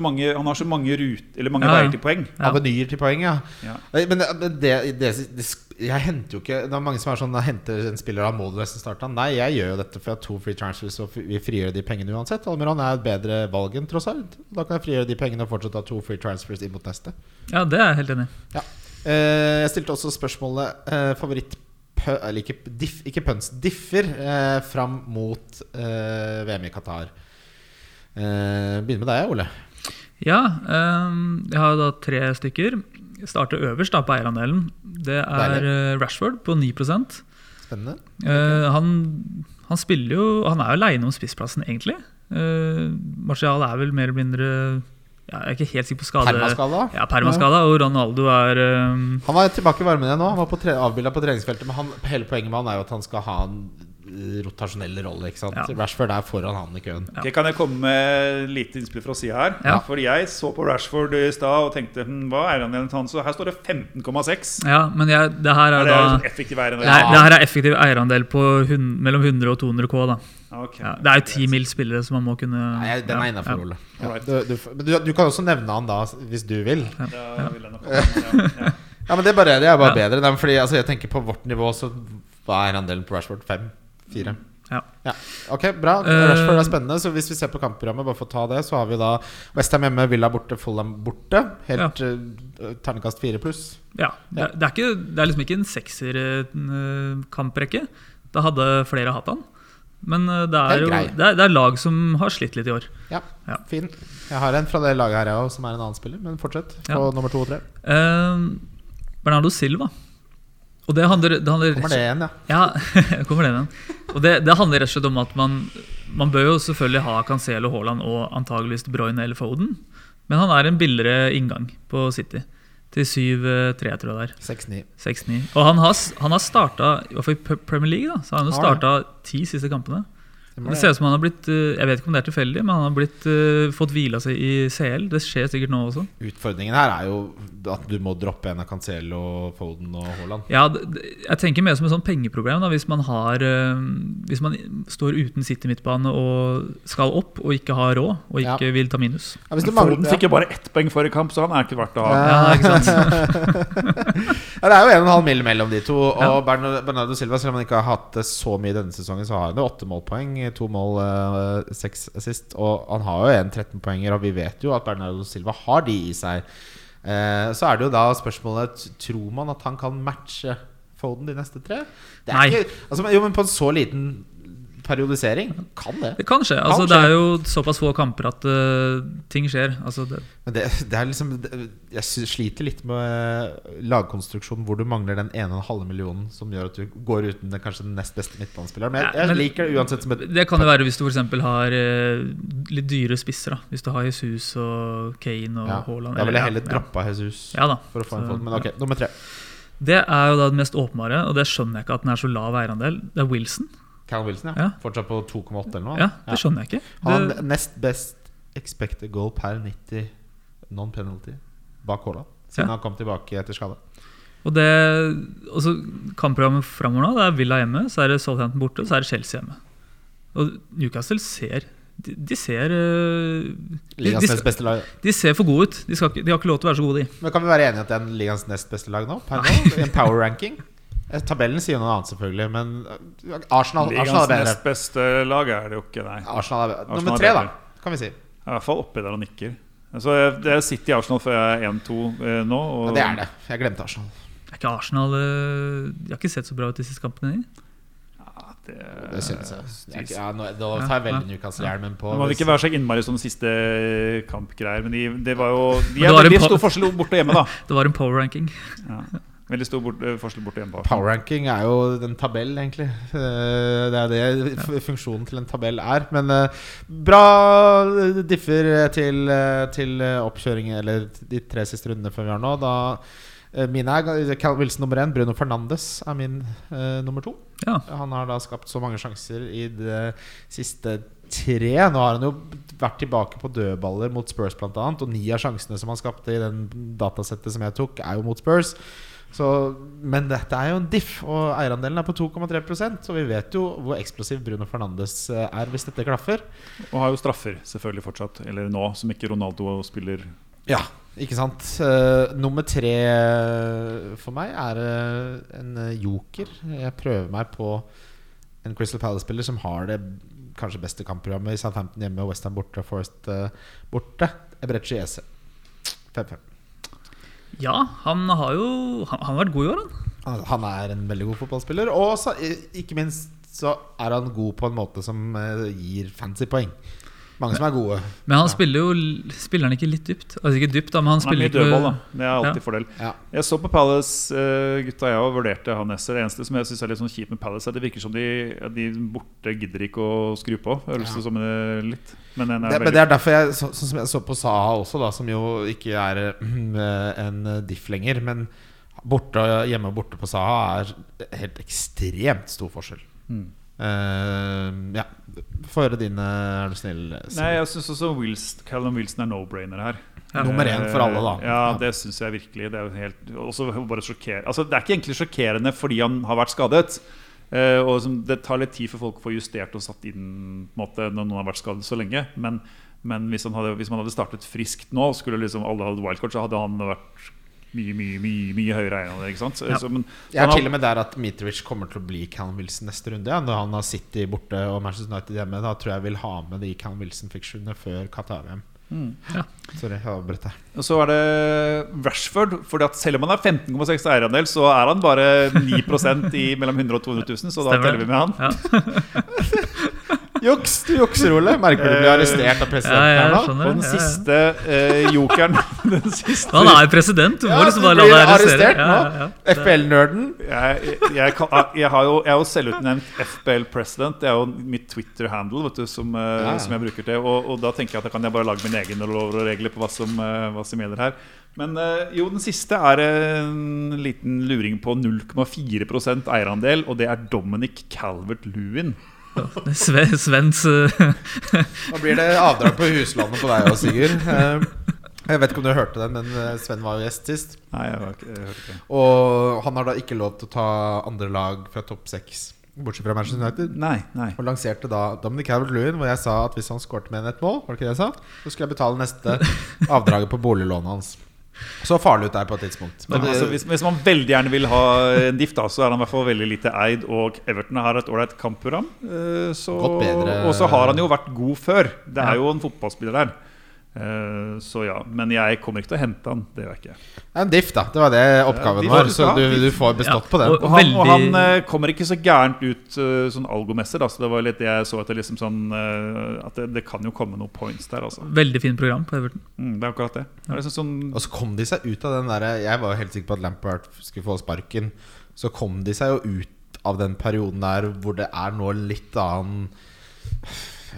mange, Han har så mange, rut, eller mange Ja, ja. veier til poeng. Ja. Avenyer til poeng, ja. Ja. Men det, men det, det, det, jeg henter jo ikke Det er mange som er sånn «Jeg henter en spiller av må du nesten starte han. Nei, jeg gjør jo dette for jeg har to free transfers, og vi frigjør de pengene uansett. Almiron er et bedre valg enn tross alt. Da kan jeg frigjøre de pengene og fortsatt ha to free transfers inn mot neste. Ja, det er jeg helt enig i. Eh, jeg stilte også spørsmålet eh, favoritt Eller ikke, diff, ikke pøns, differ eh, fram mot eh, VM i Qatar. Eh, begynner med deg, Ole. Ja, Um, jeg har da tre stykker. Starter øverst da på eierandelen. Det er Deilig. eh, Rashford på 9 Spennende. Eh, han, han spiller jo Han er jo aleine om spissplassen, egentlig. Uh, Martial er vel mer eller mindre ja, Jeg er ikke helt sikker på skade. Permaskada? Ja, permaskada, og Ronaldo er um... Han var tilbake i varmen igjen nå. Han var på tre, avbilda på treningsfeltet. Men han, hele poenget med han er jo at han skal ha en eh, rotasjonell rolle. Ikke sant? Ja. Rashford er foran han i køen. Ja. Okay, kan jeg komme med lite innspill fra sida her? Ja. For jeg så på Rashford i stad og tenkte hm, hva er han? Så her står det 15,6. Ja, men jeg, det her Er er det da effektiv eierandel? det, er, det her er effektiv eierandel på hun, mellom 100 og 200 K. da Okay. ja, Det er jo 10 mil spillere som man må kunne Nei, den er innafor, ja. Ole. Ja. Du, du, du, kan også nevne han da, hvis du vil. Vil ja. Ja. Ja, men Det er bare, det er bare Ja. bedre. Fordi altså, jeg tenker På vårt nivå så hva er andelen på Rashford? Fem? Fire? Ja. Ok, bra. Eh, Rashford er spennende. Så hvis vi ser på kampprogrammet, bare for å ta det, så har vi da Westham hjemme, Villa borte, Fulham borte. Helt eh, terningkast fire pluss. Ja, det, er- det, er ikke, det er liksom ikke en sekser-kamprekke. Da hadde flere hatt han. Men eh, det er jo det er, det er lag som har slitt litt i år. Ja, Ja. fin. Jeg har en fra det laget her, jeg òg, som er en annen spiller. Men fortsett. På Ja. nummer to og tre. Eh, Bernardo Silva. Og det handler, det handler Kommer det igjen, ja. Ja, kommer det igjen. Og det, det handler rett og slett om at man, man bør jo selvfølgelig ha Cancelo, Haaland og antageligvis De Bruyne eller Foden. Men han er en billigere inngang på City. Til 7-3, tror jeg det er. 6-9. 6-9. Og han har, han har starta, i hvert fall i Premier League, da, så har han jo Har starta ti siste kampene. Stemmer Det ser ut som han har blitt eh, Jeg vet ikke om det er tilfeldig, men han har blitt eh, fått hvila seg i CL. Det skjer sikkert nå også. Utfordringen her er jo at du må droppe en av Cancelo, Foden og Haaland. Ja, Jeg tenker mer som et sånn pengeproblem. Da, hvis man har eh, Hvis man står uten City midtbane og skal opp og ikke har råd og ikke Ja. vil ta minus. Ja, Foden fikk jo bare ett poeng forrige kamp, så han er ikke verdt å ha. Ja, ikke sant? Ja, det er jo 1,5 mil mellom de to. Og Bernardo Silva, selv om han ikke har hatt det så mye denne sesongen, så har han jo åtte målpoeng. To mål, eh, seks assist. Og han har jo en 13-poenger, og vi vet jo at Bernardo Silva har de i seg. Uh, så er det jo da spørsmålet Tror man at han kan matche Foden de neste tre? Nei. Ikke, altså, jo, men på en så liten periodisering kan det. Det kan skje. Altså, Kan det er jo såpass få kamper at uh, ting skjer. Altså, det, det, det liksom Jeg sliter litt med lagkonstruksjonen hvor du mangler den ene og en halve millionen som gjør at du går uten den kanskje den nest beste midtbanespilleren. Men jeg, Ja, jeg men- liker det uansett som et det kan jo være hvis du f.eks. har uh, litt dyre spisser. da Hvis du har Jesus og Kane og ja, Haaland. Da ville jeg heller ja, droppa Jesus Ja for å få en fond. Men ok, nummer tre. Det er jo da det mest åpenbare, og det skjønner jeg ikke at den er så lav eierandel. Det er Wilson. Callum Wilson, ja. Fortsatt på 2,8 eller noe? Ja, Det skjønner jeg ikke. Han Det, nest best expected goal per 90 non-penalty bak Haaland. Siden han kom tilbake etter skade. og det også Kampprogrammet framover nå, det er Villa hjemme, så er det Southampton borte, så er det Chelsea hjemme. Og Newcastle ser De, de ser eh, de, Ligas nest beste lag. de ser for gode ut. De, ikke, de har ikke lov til å være så gode, de. Men kan vi være enige at det er ligas nest beste lag nå? Per nå? En power ranking? Eh, Tabellen sier noe annet, selvfølgelig, men eh, Arsenal, Arsenal er bedre. nest beste lag er det jo ikke, nei. Arsenal er bedre. Arsenal Nummer er tre, da, kan vi si. Jeg er I hvert fall oppi der og nikker. Så det er City Arsenal før jeg er 1-2 eh, nå. Ja, det er det. Jeg glemte Arsenal. Er ikke Arsenal De har ikke sett så bra ut de siste kampene. de. Ja, det, Det synes jeg. Det ikke- Ja, nå, da tar jeg veldig Newcastle-hjelmen på. Nå må vi ikke være så innmari sånn siste kampgreier, men de, det var jo De er en veldig stor forskjell borte og hjemme, da. Det var en power ranking. Ja. Veldig stor bort, eh, forskjell borte igjen på. Power ranking er jo en tabell, egentlig. Eh, Det er det funksjonen til en tabell er. Men eh, bra differ til, til oppkjøring, eller de tre siste rundene før vi har nå. Da Mine er Cal Wilson nummer én. Bruno Fernandes er min uh, nummer to. Ja. Han har da skapt så mange sjanser i det siste tre. Nå har han jo vært tilbake på dødballer mot Spurs bl.a. Og ni av sjansene som han skapte i den datasettet som jeg tok, er jo mot Spurs. Så, men dette er jo en diff, og eierandelen er på 2,3% Så vi vet jo hvor eksplosiv Bruno Fernandes eh, er hvis dette klaffer. Og har jo straffer, selvfølgelig fortsatt. Eller nå, som ikke Ronaldo spiller. Ja, ikke sant? Uh, nummer tre eh, for meg er uh, en joker. Jeg prøver meg på en Crystal Palace-spiller som har det kanskje beste kampprogrammet i Southampton hjemme og Western borte og Forest uh, borte. Ebrechi Ese. 5-5. Ja, han har jo Han, han har vært god i år, han. Han- er en veldig god fotballspiller. Og så, ikke minst så er han god på en måte som eh, gir fancy poeng. Mange som er gode. Men han Ja. spiller jo Spiller han ikke litt dypt? Altså ikke dypt, da, men han Han er spiller mye dødball, da. Det er alltid Ja. fordel. Ja. Jeg så på Palace, uh, gutta jeg og vurderte han Nesser. Det eneste som jeg synes er litt sånn kjipt med Palace, er at det virker som de, de borte gidder ikke å skru på. Høres det Ja. som det litt. Men er Det, men det er derfor jeg så, Sånn som jeg så på Saha også, da som jo ikke er uh, en diff lenger. Men borte, hjemme og borte på Saha er helt ekstremt stor forskjell. Mm. Eh, ja. Få høre dine, er du snill. Nei, jeg syns også Wilson, Callum Wilson er no-brainer her. Ja. Nummer én for alle, da. Eh, Ja, det syns jeg virkelig. Det er helt også bare altså, Det er ikke egentlig sjokkerende fordi han har vært skadet. Uh, og Det tar litt tid for folk å få justert og satt inn på en måte, når noen har vært skadet så lenge. Men, men hvis, han hadde, hvis man hadde startet friskt nå, skulle liksom alle hatt wildcard, så hadde han vært mye mye, mye, mye høyere eier. Ikke sant? Ja. så, men, Jeg er han til og med der at Mitrovic kommer til å bli Callum Wilson neste runde. Ja. Når han har City borte og Manchester United hjemme. Da tror jeg vil ha med de Callum Wilson-fiksjonene før Qatar-VM. Mm. Sorry, jeg avbrøt deg. Og så er det Rashford. Fordi at Selv om han er 15,6 eierandel, så er han bare 9% i mellom 100 og 200 000. Så da teller vi med han. Ja. Juks! Du jukser, Ole. Merker du blir arrestert av Ja, presidenten jeg her nå? skjønner. Og den Ja, ja. siste uh, jokeren Den siste Han er president, du må Ja, liksom bare la deg arrestere. nå. Ja, ja, ja. FPL-nerden. jeg, jeg, jeg, har jo, jeg er jo selvutnevnt FBL president. Det er jo mitt Twitter-handle som, uh, Ja, ja. som jeg bruker til. Og, og da tenker jeg at da kan jeg bare lage mine egne lover og regler på hva som, uh, hva som gjelder her. Men jo, den siste er en liten luring på 0,4% eierandel, og det er Dominic Calvert-Lewin. Sve, Svens eh, Nå blir det avdrag på huslandet på deg òg, Sigurd. Eh, Jeg vet ikke om du hørte det, men eh, Sven var jo gjest sist. Nei, jeg, var ikke, jeg hørte ikke. Og han har da ikke lov til å ta andre lag fra topp seks, bortsett fra Manchester United. Nei, nei. Og lanserte da Dominic Calvert-Lewin, hvor jeg sa at hvis han skårte med en ett mål, var det ikke det jeg sa? så skulle jeg betale neste avdraget på boliglånet hans. Så farlig ut der på et tidspunkt. Men Men, altså, hvis, hvis man veldig gjerne vil ha en diff, da, så er han i hvert fall veldig lite eid. Og Everton har et ålreit kampprogram. eh, så- Og så har han jo vært god før. Det Ja. er jo en fotballspiller der. Eh, så ja. Men jeg kommer ikke til å hente han. Det gjør jeg ikke. en diff, da. Det var det oppgaven ja, var. Så du, du får bestått Ja, på den. og- Og han, og han eh, kommer ikke så gærent ut eh, sånn algomesser. Da, så det var litt det jeg så etter. Liksom sånn, at det, det kan jo komme noen points der. Altså. Veldig fint program på Everton. Mm, det er akkurat det. det er liksom sånn, Og så kom de seg ut av den derre Jeg var jo helt sikker på at Lampard skulle få sparken. Så kom de seg jo ut av den perioden der hvor det er nå litt annen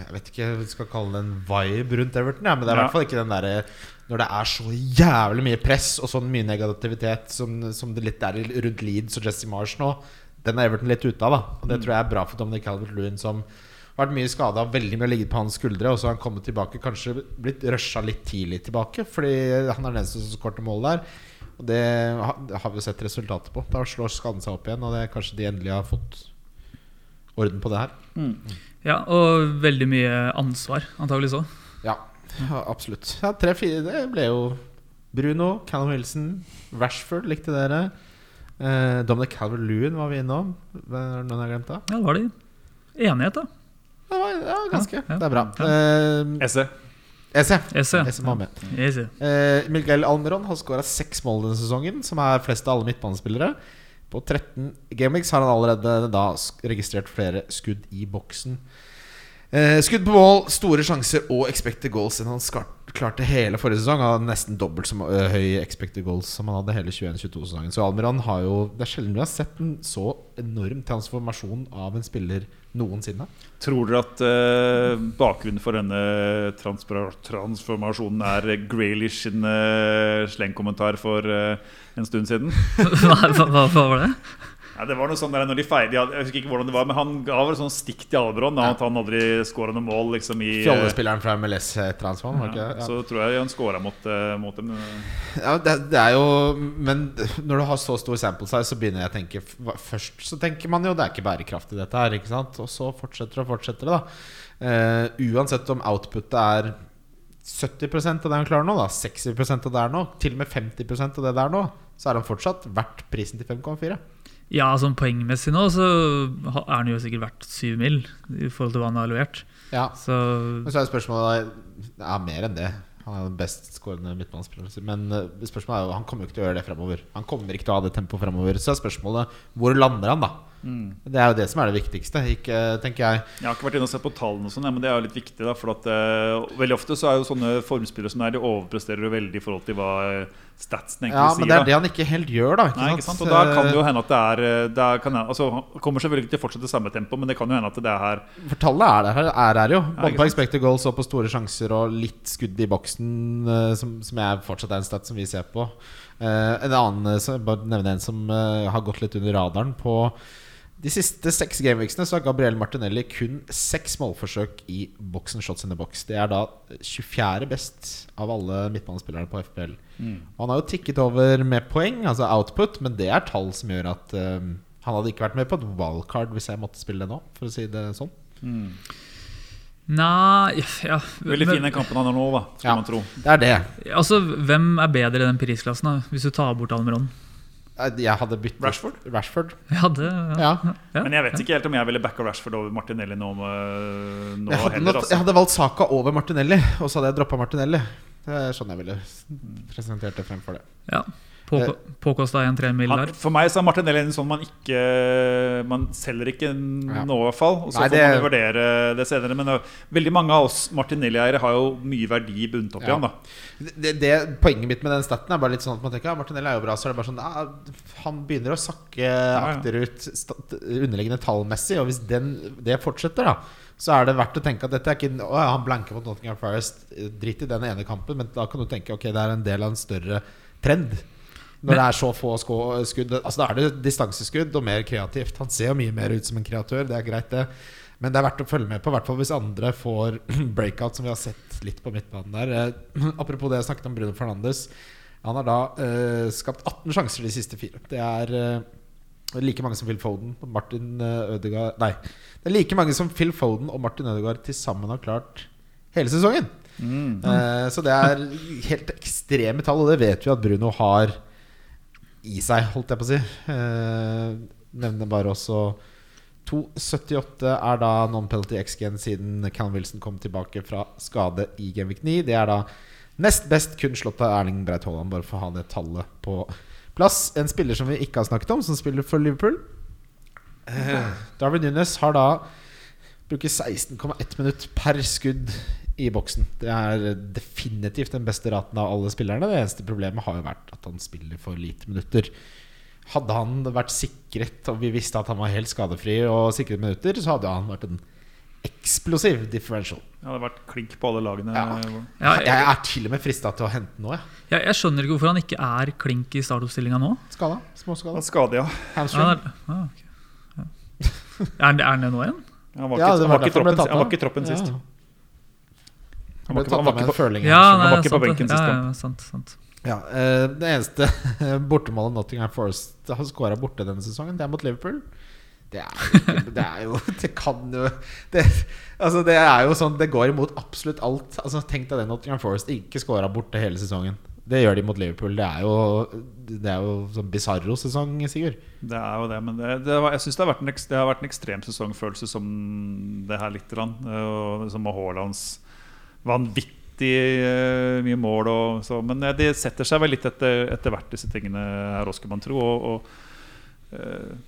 Jeg vet ikke hva vi skal kalle det en vibe rundt Everton, ja, men det er i Ja. hvert fall ikke den derre når det er så jævlig mye press og sånn mye negativitet som, som det litt er i- rundt Leeds og Jesse Marsh nå, den er Everton litt ute av. da Og Det tror jeg er bra for Dominic Calvert-Lewin, som har vært mye skada, veldig mye ligget på hans skuldre. Og så har han kommet tilbake, kanskje blitt rusha litt tidlig tilbake, fordi han er den eneste som skårte mål der. Og det har vi jo sett resultatet på. Da slår skaden seg opp igjen, og det er kanskje de endelig har fått orden på det her. Ja, Og veldig mye ansvar, antagelig så. Ja, ja absolutt. Ja, Tre-fire, det ble jo Bruno, Callum Wilson, Rashford likte dere. Eh, Dominic Calvert-Lewin var vi innom. Er det noen jeg har glemt da? Ja, det var det Enighet, da. Det var, ja, ganske. Ja, ja. Det er bra. Eh, Esse. Esse. Esse. Esse må med. Eh, Miguel Almeron har skåra seks mål denne sesongen, som er flest av alle midtbanespillere. På 13 gameweeks har han allerede da registrert flere skudd i boksen. Eh, skudd på mål, store sjanser og expected goals enn han klarte hele forrige sesong. Han hadde nesten dobbelt så eh, høy expected goals som han hadde hele 21-22-sesongen. Så Almiron har jo Det er sjelden vi har sett en så enorm transformasjon av en spiller noensinne. Tror dere at eh, bakgrunnen for denne transformasjonen er Graylish sin eh, slengkommentar for eh, en stund siden? Hva, hva, hva var det? Ja, det var noe sånn der når de feide, Jeg husker ikke hvordan det var, men han ga vel sånn stikk til Alberon. da, At han aldri skåra noe mål liksom i eh, Fjollespilleren fra MLS var det ja, ikke? Ja. Så tror jeg han skåra mot, eh, mot dem. Ja, det, det er jo Men når du har så stor sample size, så begynner jeg å tenke Først så tenker man jo det er ikke bærekraftig, dette her. Ikke sant? Og så fortsetter og fortsetter det, da. Uh, uansett om outputet er 70 av det han klarer nå, da 60 av det er nå, til og med 50 av det det er nå, så er han fortsatt verdt prisen til 5,4. Ja, sånn poengmessig nå så er han jo sikkert verdt syv mil i forhold til hva han har levert. Ja. Så Men så er spørsmålet Det Ja, mer enn det. Han er den best skårende midtbanespilleren. Men eh, spørsmålet er jo han kommer jo ikke til å gjøre det fremover. Han kommer ikke til å ha det tempoet fremover. Så er spørsmålet hvor lander han, da? Det er jo det som er det viktigste, ikke, tenker jeg. Jeg har ikke vært inne og sett på tallene, og sånn, ja, men det er jo litt viktig. da For at uh, Veldig ofte så er jo sånne formspillere som er, de overpresterer jo veldig i forhold til hva eh, statsen egentlig Ja, sier. men det er da. det han ikke helt gjør, da. Ikke Nei, sant? ikke sant? Og da kan det jo hende at det er, eh, det er kan, altså, Han kommer selvfølgelig ikke til å fortsette samme tempo, men det kan jo hende at det er her For tallet er der, er her jo. Både på expected goals og på store sjanser og litt skudd i boksen, eh, som, som jeg fortsatt er en stat som vi ser på. Uh, en annen så bare nevne en som eh, har gått litt under radaren. På de siste seks gameweeksene så har Gabriel Martinelli kun seks målforsøk i boksen shots in the box. Det er da 24. best av alle midtbanespillerne på FPL. Mm. han har jo tikket over med poeng, altså output, men det er tall som gjør at um, han hadde ikke vært med på et wildcard hvis jeg måtte spille det nå, for å si det sånn. Nei ja, Veldig fin den kampen han har nå, da, skal Ja. man tro. Det er det. Altså, Hvem er bedre i den prisklassen, da, hvis du tar bort Almeron? Jeg hadde byttet Rashford? Rashford. Jeg hadde, ja. Ja. Ja. Men jeg vet ikke helt om jeg ville backa Rashford over Martinelli nå, eh, nå Jeg hadde, heller. Altså. jeg hadde valgt Saka over Martinelli, og så hadde jeg droppa Martinelli. Det er sånn jeg ville presentert det fremfor det. ja. På, påkosta 1-3 mill. Der. for meg så er Martinelli en sånn man ikke Man selger ikke Ja. nå, i hvert fall. Og så Nei, får det- man vurdere det senere. Men uh, veldig mange av oss Martinelli-eiere har jo mye verdi bundet opp i ham. da Det, det, Poenget mitt med den staten er bare litt sånn at man tenker ja, Martinelli er jo bra. Så er det bare sånn ja, Han begynner å sakke ja. akterut underliggende tallmessig, og hvis den, det fortsetter, da så er det verdt å tenke at dette er ikke Å, ja, han blanker mot Nottingham Forest. Drit i den ene kampen, men da kan du tenke ok, det er en del av en større trend. Når Men- det er så få skudd Altså Da er det distanseskudd og mer kreativt. Han ser jo mye mer ut som en kreatør, det er greit, det. Men det er verdt å følge med på, i hvert fall hvis andre får breakout, som vi har sett litt på midtbanen der. Eh, apropos det jeg snakket om Bruno Fernandes. Han har da eh, skapt 18 sjanser de siste fire. Det er eh, like mange som Phil Foden og Martin eh, Ødegaard Nei, det er like mange som Phil Foden og Martin Ødegaard til sammen har klart hele sesongen. Eh, så det er helt ekstreme tall, og det vet vi at Bruno har i seg, holdt jeg på å si. Eh, nevner bare også 2,78 er da non-penalty X-gen siden Callum Wilson kom tilbake fra skade i Genvik 9. Det er da nest best kun slått av Erling Breit Haaland, bare for å ha det tallet på plass. En spiller som vi ikke har snakket om, som spiller for Liverpool. Eh, Darwin Nunes har da bruker 16,1 minutt per skudd i boksen. Det er definitivt den beste raten av alle spillerne. Det eneste problemet har jo vært at han spiller for lite minutter. Hadde han vært sikret, og vi visste at han var helt skadefri og sikret minutter, så hadde han vært en eksplosiv differential. Det hadde vært klink på alle lagene. Ja. Ja, Jeg jeg, er til og med frista til å hente noe. jeg. jeg, jeg skjønner ikke hvorfor han ikke er klink i startoppstillinga nå. Skada. Småskada. skade, ja. Ja, Hamstring. Ja, er, ah, ok. ja. er, han- er han det nå igjen? Han var ikke, han var ikke, troppen, han var ikke troppen sist. Han Han var ikke, han var ikke på, føling. Ja, nei, var ikke sant, det. benken sist, ja, ja, sant, sant. Ja, eh, Det eneste bortemålet Nottingham Forest har skåra borte denne sesongen, det er mot Liverpool. Det er ikke- Det, er jo, det kan jo det, altså det er jo sånn Det går imot absolutt alt. Altså Tenk deg det Nottingham Forest ikke skåra borte hele sesongen. Det gjør de mot Liverpool. Det er jo Det er jo sånn bisarro-sesong, Sigurd. Det er jo det, men det, det var, jeg synes det har, vært en, det har vært en ekstrem sesongfølelse som det her litt. grann. Eh, Og som med Haalands vanvittig eh, mye mål og så. Men det de setter seg vel litt etter, etter hvert, disse tingene her også, skulle man tro. Og, og, eh,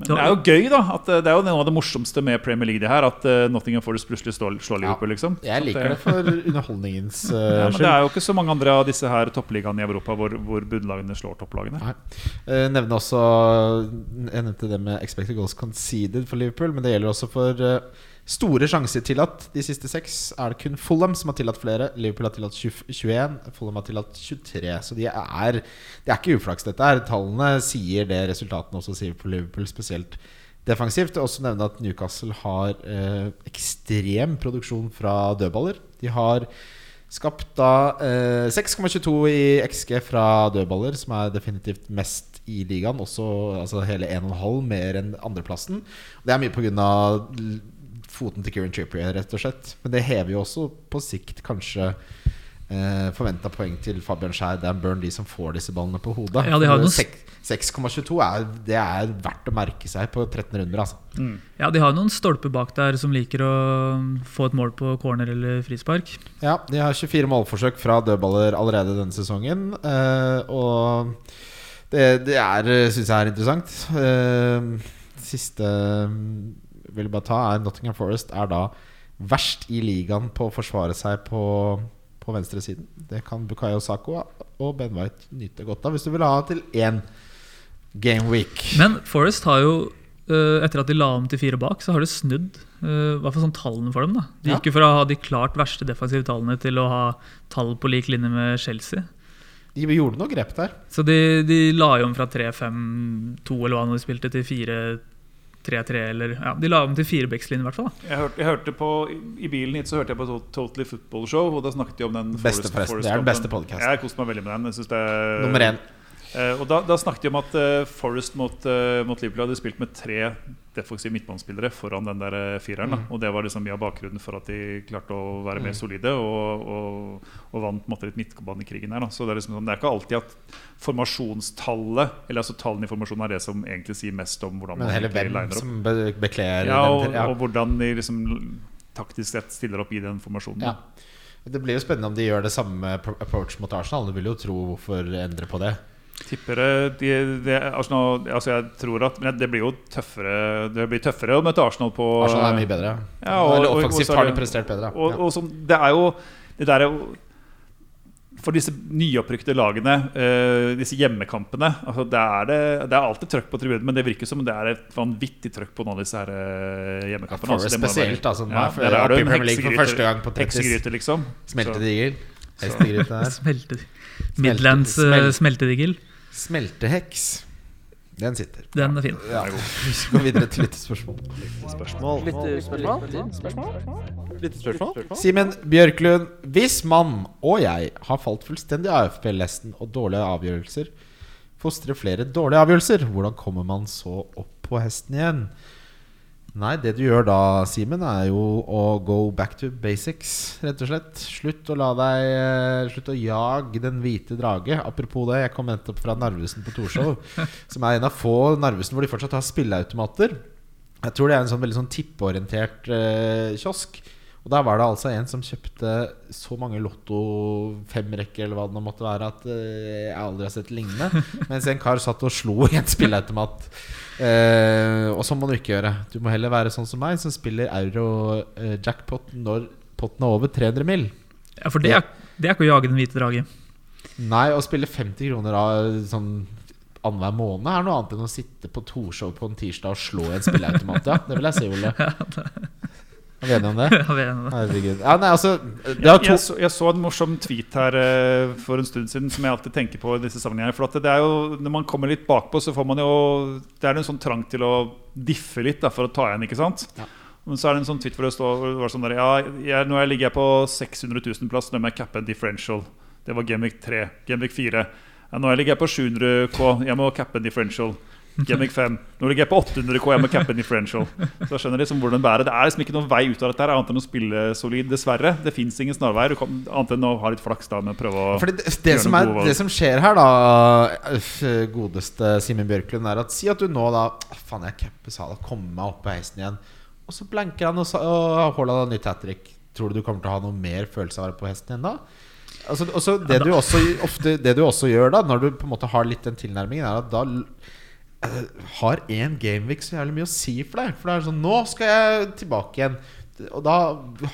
men det er jo gøy, da. At eh, det er jo noe av det morsomste med Premier League det her. At eh, Nottingham Forest plutselig slår, slår Liverpool, liksom. Jeg liker det for underholdningens uh, Ja, men skyld. det er jo ikke så mange andre av disse her toppligaene i Europa hvor, hvor bunnlagene slår topplagene. Nei. Eh, nevne også Jeg nevnte det med expected goals conceded for Liverpool, men det gjelder også for eh, store sjanser tillatt. De siste seks er det kun Fulham som har tillatt flere. Liverpool har tillatt 21, Fulham har tillatt 23. Så de er, det er ikke uflaks, dette her. Tallene sier det resultatene også sier på Liverpool, spesielt defensivt. Også nevne at Newcastle har eh, ekstrem produksjon fra dødballer. De har Skapt da eh, 6,22 i XG fra dødballer, som er definitivt mest i ligaen. Også altså hele 1,5 mer enn andreplassen. Det er mye pga. Foten til Kieran Trippier, rett og slett. Men det hever jo også på sikt kanskje eh, forventa poeng til Fabian Skjær, Dan Burn, de som får disse ballene på hodet. Ja, de har noen- 6,22 er, det er verdt å merke seg på 13 runder, altså. Ja, De har noen stolper bak der som liker å få et mål på corner eller frispark. Ja, de har 24 målforsøk fra dødballer allerede denne sesongen. eh, og det, det er, syns jeg er interessant. Eh, siste mm, vil bare ta, er Nottingham Forest er da verst i ligaen på å forsvare seg på, på venstresiden. Det kan Bukayo Sako og Ben White nyte godt av hvis du vil ha til én game week. Men Forest har jo, eh, etter at de la om til fire bak, så har det snudd. Hva for hvert fall sånn tallene for dem. da De gikk jo fra å ha de klart verste defensive tallene til å ha tall på lik linje med Chelsea. De gjorde noe grep der. Så de, de la jo om fra 3-5-2 eller hva de spilte, til 4-3-3 eller Ja, de la om til firebackslinje, i hvert fall. da Jeg hørte, jeg hørte på, I bilen hit så hørte jeg på Totally Football Show, og da snakket de om den Beste Forest-. Forest Det er den beste podkasten. Jeg koste meg veldig med den. Jeg synes det Nummer én. Eh, og da, da snakket de om at eh, Forest mot, eh, mot Liverpool hadde spilt med tre defensive midtbanespillere foran den der fireren. Da. Mm. Og det var liksom mye av bakgrunnen for at de klarte å være mer solide og, og, og vant måte litt midtbanekrigen her. Da. Så det er, liksom sånn, det er ikke alltid at formasjonstallet Eller altså tallene i formasjonen er det som egentlig sier mest om hvordan Men man heller hvem liner opp. som be bekler Ja, og. Ja. og hvordan de liksom taktisk sett stiller opp i den formasjonen. Ja. Det blir jo spennende om de gjør det samme approach mot Arsenal. Du vil jo tro hvorfor endre på det. Tipper det, de, de, Arsenal, altså jeg tror at Men det blir jo tøffere Det blir tøffere å møte Arsenal på Arsenal er mye bedre. Ja, og- Eller og- og offensivt har de prestert bedre. Og, ja. og som, det er jo Det der er jo For disse nyopprykkede lagene, uh, disse hjemmekampene altså det, er det, det er alltid trøkk på tribunen, men det virker som det er et vanvittig trøkk på noen av disse her uh, hjemmekampene. Altså, det spesielt, altså, Ja, er for- der er det en Premier League for heksegryte- første gang på 30. Heksegryte, liksom. Smeltedigel. Smeltedigel. der. Smelte, Midlands eh, smeltedigel. Smelteheks. Den sitter. Den er fin. Ja, vi skal gå videre til lyttespørsmål. Spørsmål? Lyttespørsmål? Lyttespørsmål? Simen Bjørklund, hvis mann og jeg har falt fullstendig av AFP-lesten og dårlige avgjørelser, fostrer flere dårlige avgjørelser, hvordan kommer man så opp på hesten igjen? Nei, det du gjør da, Simen, er jo å go back to basics, rett og slett. Slutt å la deg eh, Slutt å jage den hvite drage. Apropos det, jeg kom nettopp fra Narvesen på Torshov, som er en av få Narvesen hvor de fortsatt har spilleautomater. Jeg tror det er en sånn veldig sånn tippeorientert eh, kiosk. Og der var det altså en som kjøpte så mange Lotto femrekker eller hva det nå måtte være, at eh, jeg aldri har sett lignende. Mens en kar satt og slo i en spilleautomat. Eh, og sånn må du ikke gjøre. Du må heller være sånn som meg, som spiller euro-jackpot når potten er over 300 mill. Ja, For det er, det er ikke å jage den hvite drage. Nei, å spille 50 kroner av sånn annenhver måned er noe annet enn å sitte på Torshov på en tirsdag og slå i en spilleautomat. Ja, det vil jeg si, Ole. Er vi enige om det? Jeg. Herregud. Ja, nei, altså Det er to Jeg, så, jeg så en morsom tweet her uh, for en stund siden som jeg alltid tenker på i disse sammenhengene. For at det er jo, når man kommer litt bakpå, så får man jo Det er en sånn trang til å diffe litt da, for å ta igjen, ikke sant? Ja. Men så er det en sånn tweet hvor det står det sånn der, Ja, jeg, nå ligger jeg på 600 000 plass, nå må jeg cappe en differential. Det var Gamvik 3. Gamvik 4. Ja, nå ligger jeg på 700 K, jeg må cappe en differential. Gamvik 5. Nå ligger jeg på 800 K, jeg må differential. Så jeg skjønner liksom hvordan bærer. Det er liksom ikke noen vei ut av dette her, annet enn å spille solid, dessverre. Det fins ingen snarveier, annet enn å ha litt flaks da med å prøve å Fordi det, det, gjøre som noe er, gode valg. det som skjer her, da, godeste Simen Bjørklund, er at si at du nå da Faen, jeg capper Sala, kommer meg opp på hesten igjen. Og så blanker han, og, og Haaland har nytt hat trick. Tror du du kommer til å ha noe mer følelse av å være på hesten igjen da? Altså, også det, du også, ofte, det du også gjør da, når du på en måte har litt den tilnærmingen, er at da har én gameweek så jævlig mye å si for deg. For det er sånn Nå skal jeg tilbake igjen. Og da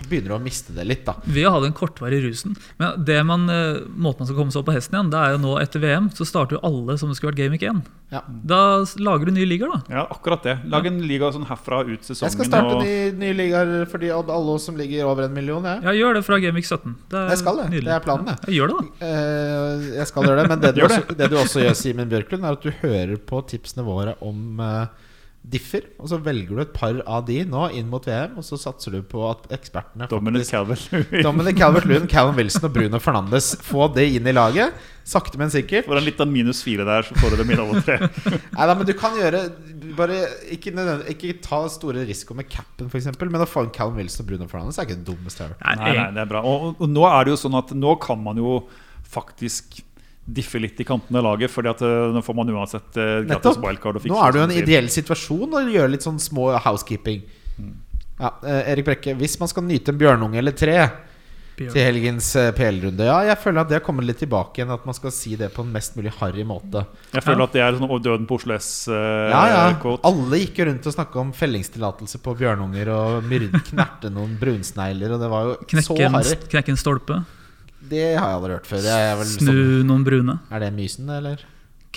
begynner du å miste det litt, da. Ved å ha den kortvarige rusen. Men det man, eh, måten man skal komme seg opp på hesten igjen, det er jo nå etter VM, så starter jo alle som det skulle vært Game Week 1. Ja. Da lager du nye ligaer, da. Ja, akkurat det. Lag en liga sånn herfra ut sesongen. Jeg skal starte og- ny, ny ligaer for de, alle som ligger over en million. Jeg. Ja, Gjør det fra Game Week 17. Det er Jeg skal det. nydelig. Det er planen, det. Ja, gjør det, da. Eh, jeg skal gjøre det, men det du, Gjør også, det du også gjør, Simen Bjørklund, er at du hører på tipsene våre om eh, differ. Og så velger du et par av de nå inn mot VM, og så satser du på at ekspertene Dominic Calvert Dominic Calvert-Lewin, Callum Wilson og Bruno Fernandes få det inn i laget. Sakte, men sikkert. For en liten minus fire der, så får du dem inn alle tre. Nei da, men du kan gjøre Bare ikke, ikke ta store risiko med capen, f.eks. Men å få inn Callum Wilson og Bruno Fernandes er ikke det dummeste jeg har hørt. Nei, Nei, det er bra. Og, og, og nå er det jo sånn at nå kan man jo faktisk diffe litt i kantene av laget, Fordi at eh, nå får man uansett uh, gratis wildcard. Nå er du i en ideell situasjon og gjør litt sånn små housekeeping. Ja, eh, Erik Brekke, hvis man skal nyte en bjørnunge eller tre Bjørn. til helgens eh, PL-runde Ja, jeg føler at det har kommet litt tilbake igjen. At man skal si det på en mest mulig harry måte. Jeg føler Ja. at det er sånn døden på Oslo S-quote. Ja, ja Alle gikk jo rundt og snakka om fellingstillatelse på bjørnunger og knerte noen brunsnegler, og det var jo så Knekke en, harry. knekke en stolpe. Det har jeg aldri hørt før. Snu sånn, noen brune. er det mysen, eller?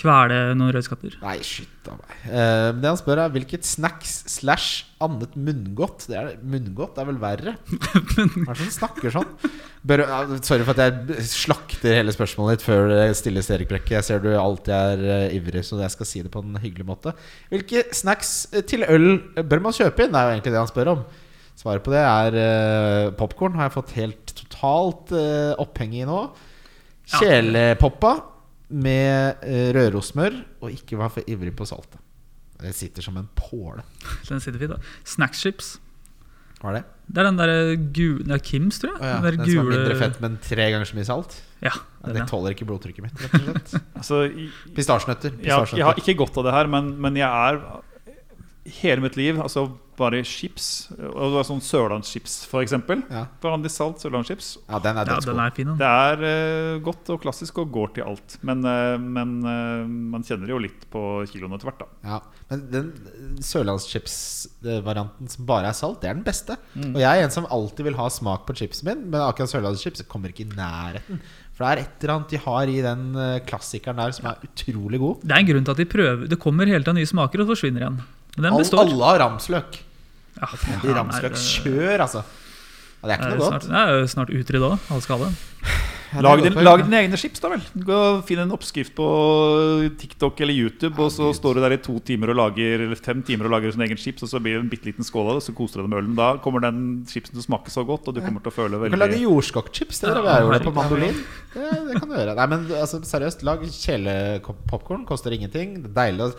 Kvele noen rødskatter. Nei, shit av meg. Uh, det han spør, er hvilket snacks slash annet munngodt Det er Munngodt er vel verre? Hva er det som snakker sånn? Bør, uh, sorry for at jeg slakter hele spørsmålet ditt før det stilles, Erik Brekke. Jeg ser du alltid er uh, ivrig, så jeg skal si det på en hyggelig måte. Hvilke snacks eh, til øl bør man kjøpe inn? Det er jo egentlig det han spør om. Svaret på det er uh, popkorn. Har jeg fått helt totalt uh, oppheng i nå. Kjelepoppa med uh, rørosmør, og ikke vær for ivrig på saltet. Det sitter som en påle. Den sitter fint, da. Snackschips. Hva er det? Det er den der gule Det er Kims, tror jeg. Oh, ja, den der den som er mindre fett, men tre ganger så mye salt? Ja, Ja, den, det tåler ikke blodtrykket mitt, rett og slett. Altså, i- Pistasjenøtter. jeg, har- jeg har ikke godt av det her, men, men jeg er hele mitt liv altså bare chips. Og det var sånn sørlandschips, f.eks. Ja. Vanlig salt sørlandschips. ja, den er ja, dødsgod. den er fin. Det er uh, godt og klassisk og går til alt. Men, uh, men uh, man kjenner jo litt på kiloen etter hvert, da. Ja, men den sørlandschips-varianten som bare er salt, det er den beste. Mm. Og jeg er en som alltid vil ha smak på chipsen min, men akkurat sørlandschips kommer ikke i nærheten. For det er et eller annet de har i den klassikeren der som er utrolig god. Det er en grunn til at de prøver Det kommer hele tida nye smaker og forsvinner igjen. Den består. alle har ramsløk. Ja, faen, ramsløk kjør, altså. Ja, det er ikke noe snart, godt. det er jo snart utrydda ha det. Ja, Lag, din, lag dine egne chips, da vel. Gå og Finn en oppskrift på TikTok eller YouTube, og så står du der i to timer og lager Eller fem timer og lager sin egen chips, og så blir det en bitte liten skål av det, så koser du deg med ølen. Da kommer den chipsen til å smake så godt, og du kommer til å føle veldig Du kan lage jordskokkchips. Det det jeg gjorde på mandolin. Det, det kan du gjøre. Nei, men altså, seriøst, lag kjelepopkorn. Koster ingenting. Det er deilig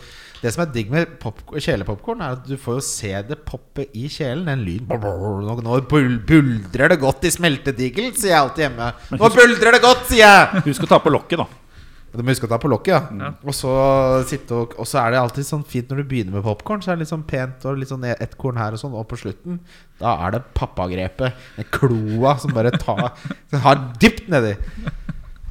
Det som er digg med pop- kjelepopkorn, er at du får jo se det poppe i kjelen. En lyd nå buldrer det godt i smeltedigel, sier jeg alltid hjemme. Nå buldrer det godt, sier jeg! Husk å ta på lokket, da. Du må huske å ta på lokket, ja. Ja. Og så og Og så er det alltid sånn fint når du begynner med popkorn. Så er det litt sånn pent og litt sånn ett korn her og sånn. Og på slutten, da er det pappagrepet. Den kloa som bare tar Den har dypt nedi.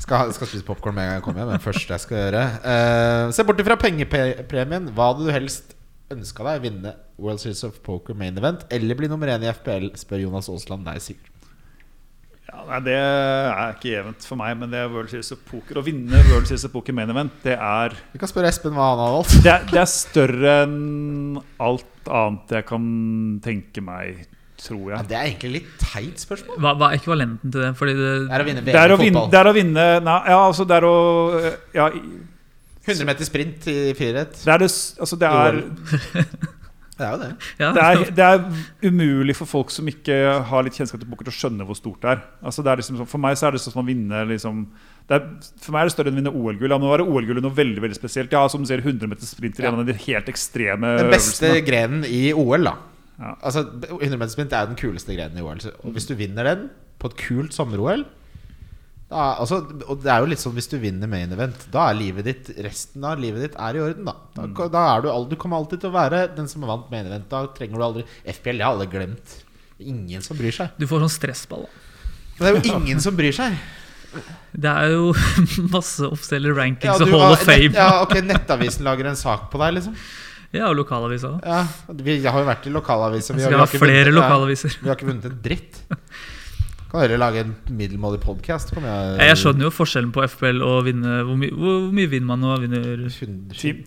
Skal, skal spise popkorn med en gang jeg kommer hjem. Det første jeg skal gjøre. Uh, se bort ifra pengepremien. Hva hadde du helst ønska deg? Vinne World Series of Poker Main Event eller bli nummer én i FPL? Spør Jonas Aasland deg, Sigurd. Ja, nei, Det er ikke jevnt for meg, men det er World Series of Poker. Å vinne World Series of Poker Main Event, det er Vi kan spørre Espen hva han har valgt. Det er, det er større enn alt annet jeg kan tenke meg, tror Ja, det er egentlig litt teit spørsmål. Hva, hva er ekvivalenten til det? Fordi det, Det er å vinne VM i vinne, fotball. det er å vinne Nei, ja, altså det er å ja, 100 meter sprint i firerett. Det er, det, altså det er, Det er jo det. ja, det, er, det er umulig for folk som ikke har litt kjennskap til poker, å skjønne hvor stort det er. Altså det er liksom, for meg så er det sånn som å vinne liksom, det er, For meg er det større enn å vinne OL-gull. Ja, nå er OL-gullet noe veldig veldig spesielt. Ja, som du ser 100 meter sprinter Ja. gjennom de helt ekstreme øvelsene. Den beste øvelsene. grenen i OL, da. Ja. Altså 100 meter sprint er den kuleste grenen i OL. Så- Og hvis du vinner den på et kult sommer-OL da, altså, Og det er jo litt sånn hvis du vinner main event, da er livet ditt resten av livet ditt er i orden. Da, da, Mm. da er du, du kommer alltid til å være den som vant main event. Da trenger du aldri FPL, det har alle glemt. Ingen som bryr seg. Du får sånn stressball. Da. Men det er jo ingen som bryr seg. Det er jo masse offisielle rankings Ja, og du Hall har- of Fame. Nett, ja, ok, Nettavisen lager en sak på deg, liksom. Ja, og lokalavisa. òg. Ja, vi har jo vært i lokalaviser. Vi har- vi. Vi har ikke vunnet en dritt. Kan heller lage en middelmådig podkast? Jeg, jeg skjønner jo forskjellen på FPL og vinne Hvor, my, hvor, hvor mye vinner man nå? Vinner 10,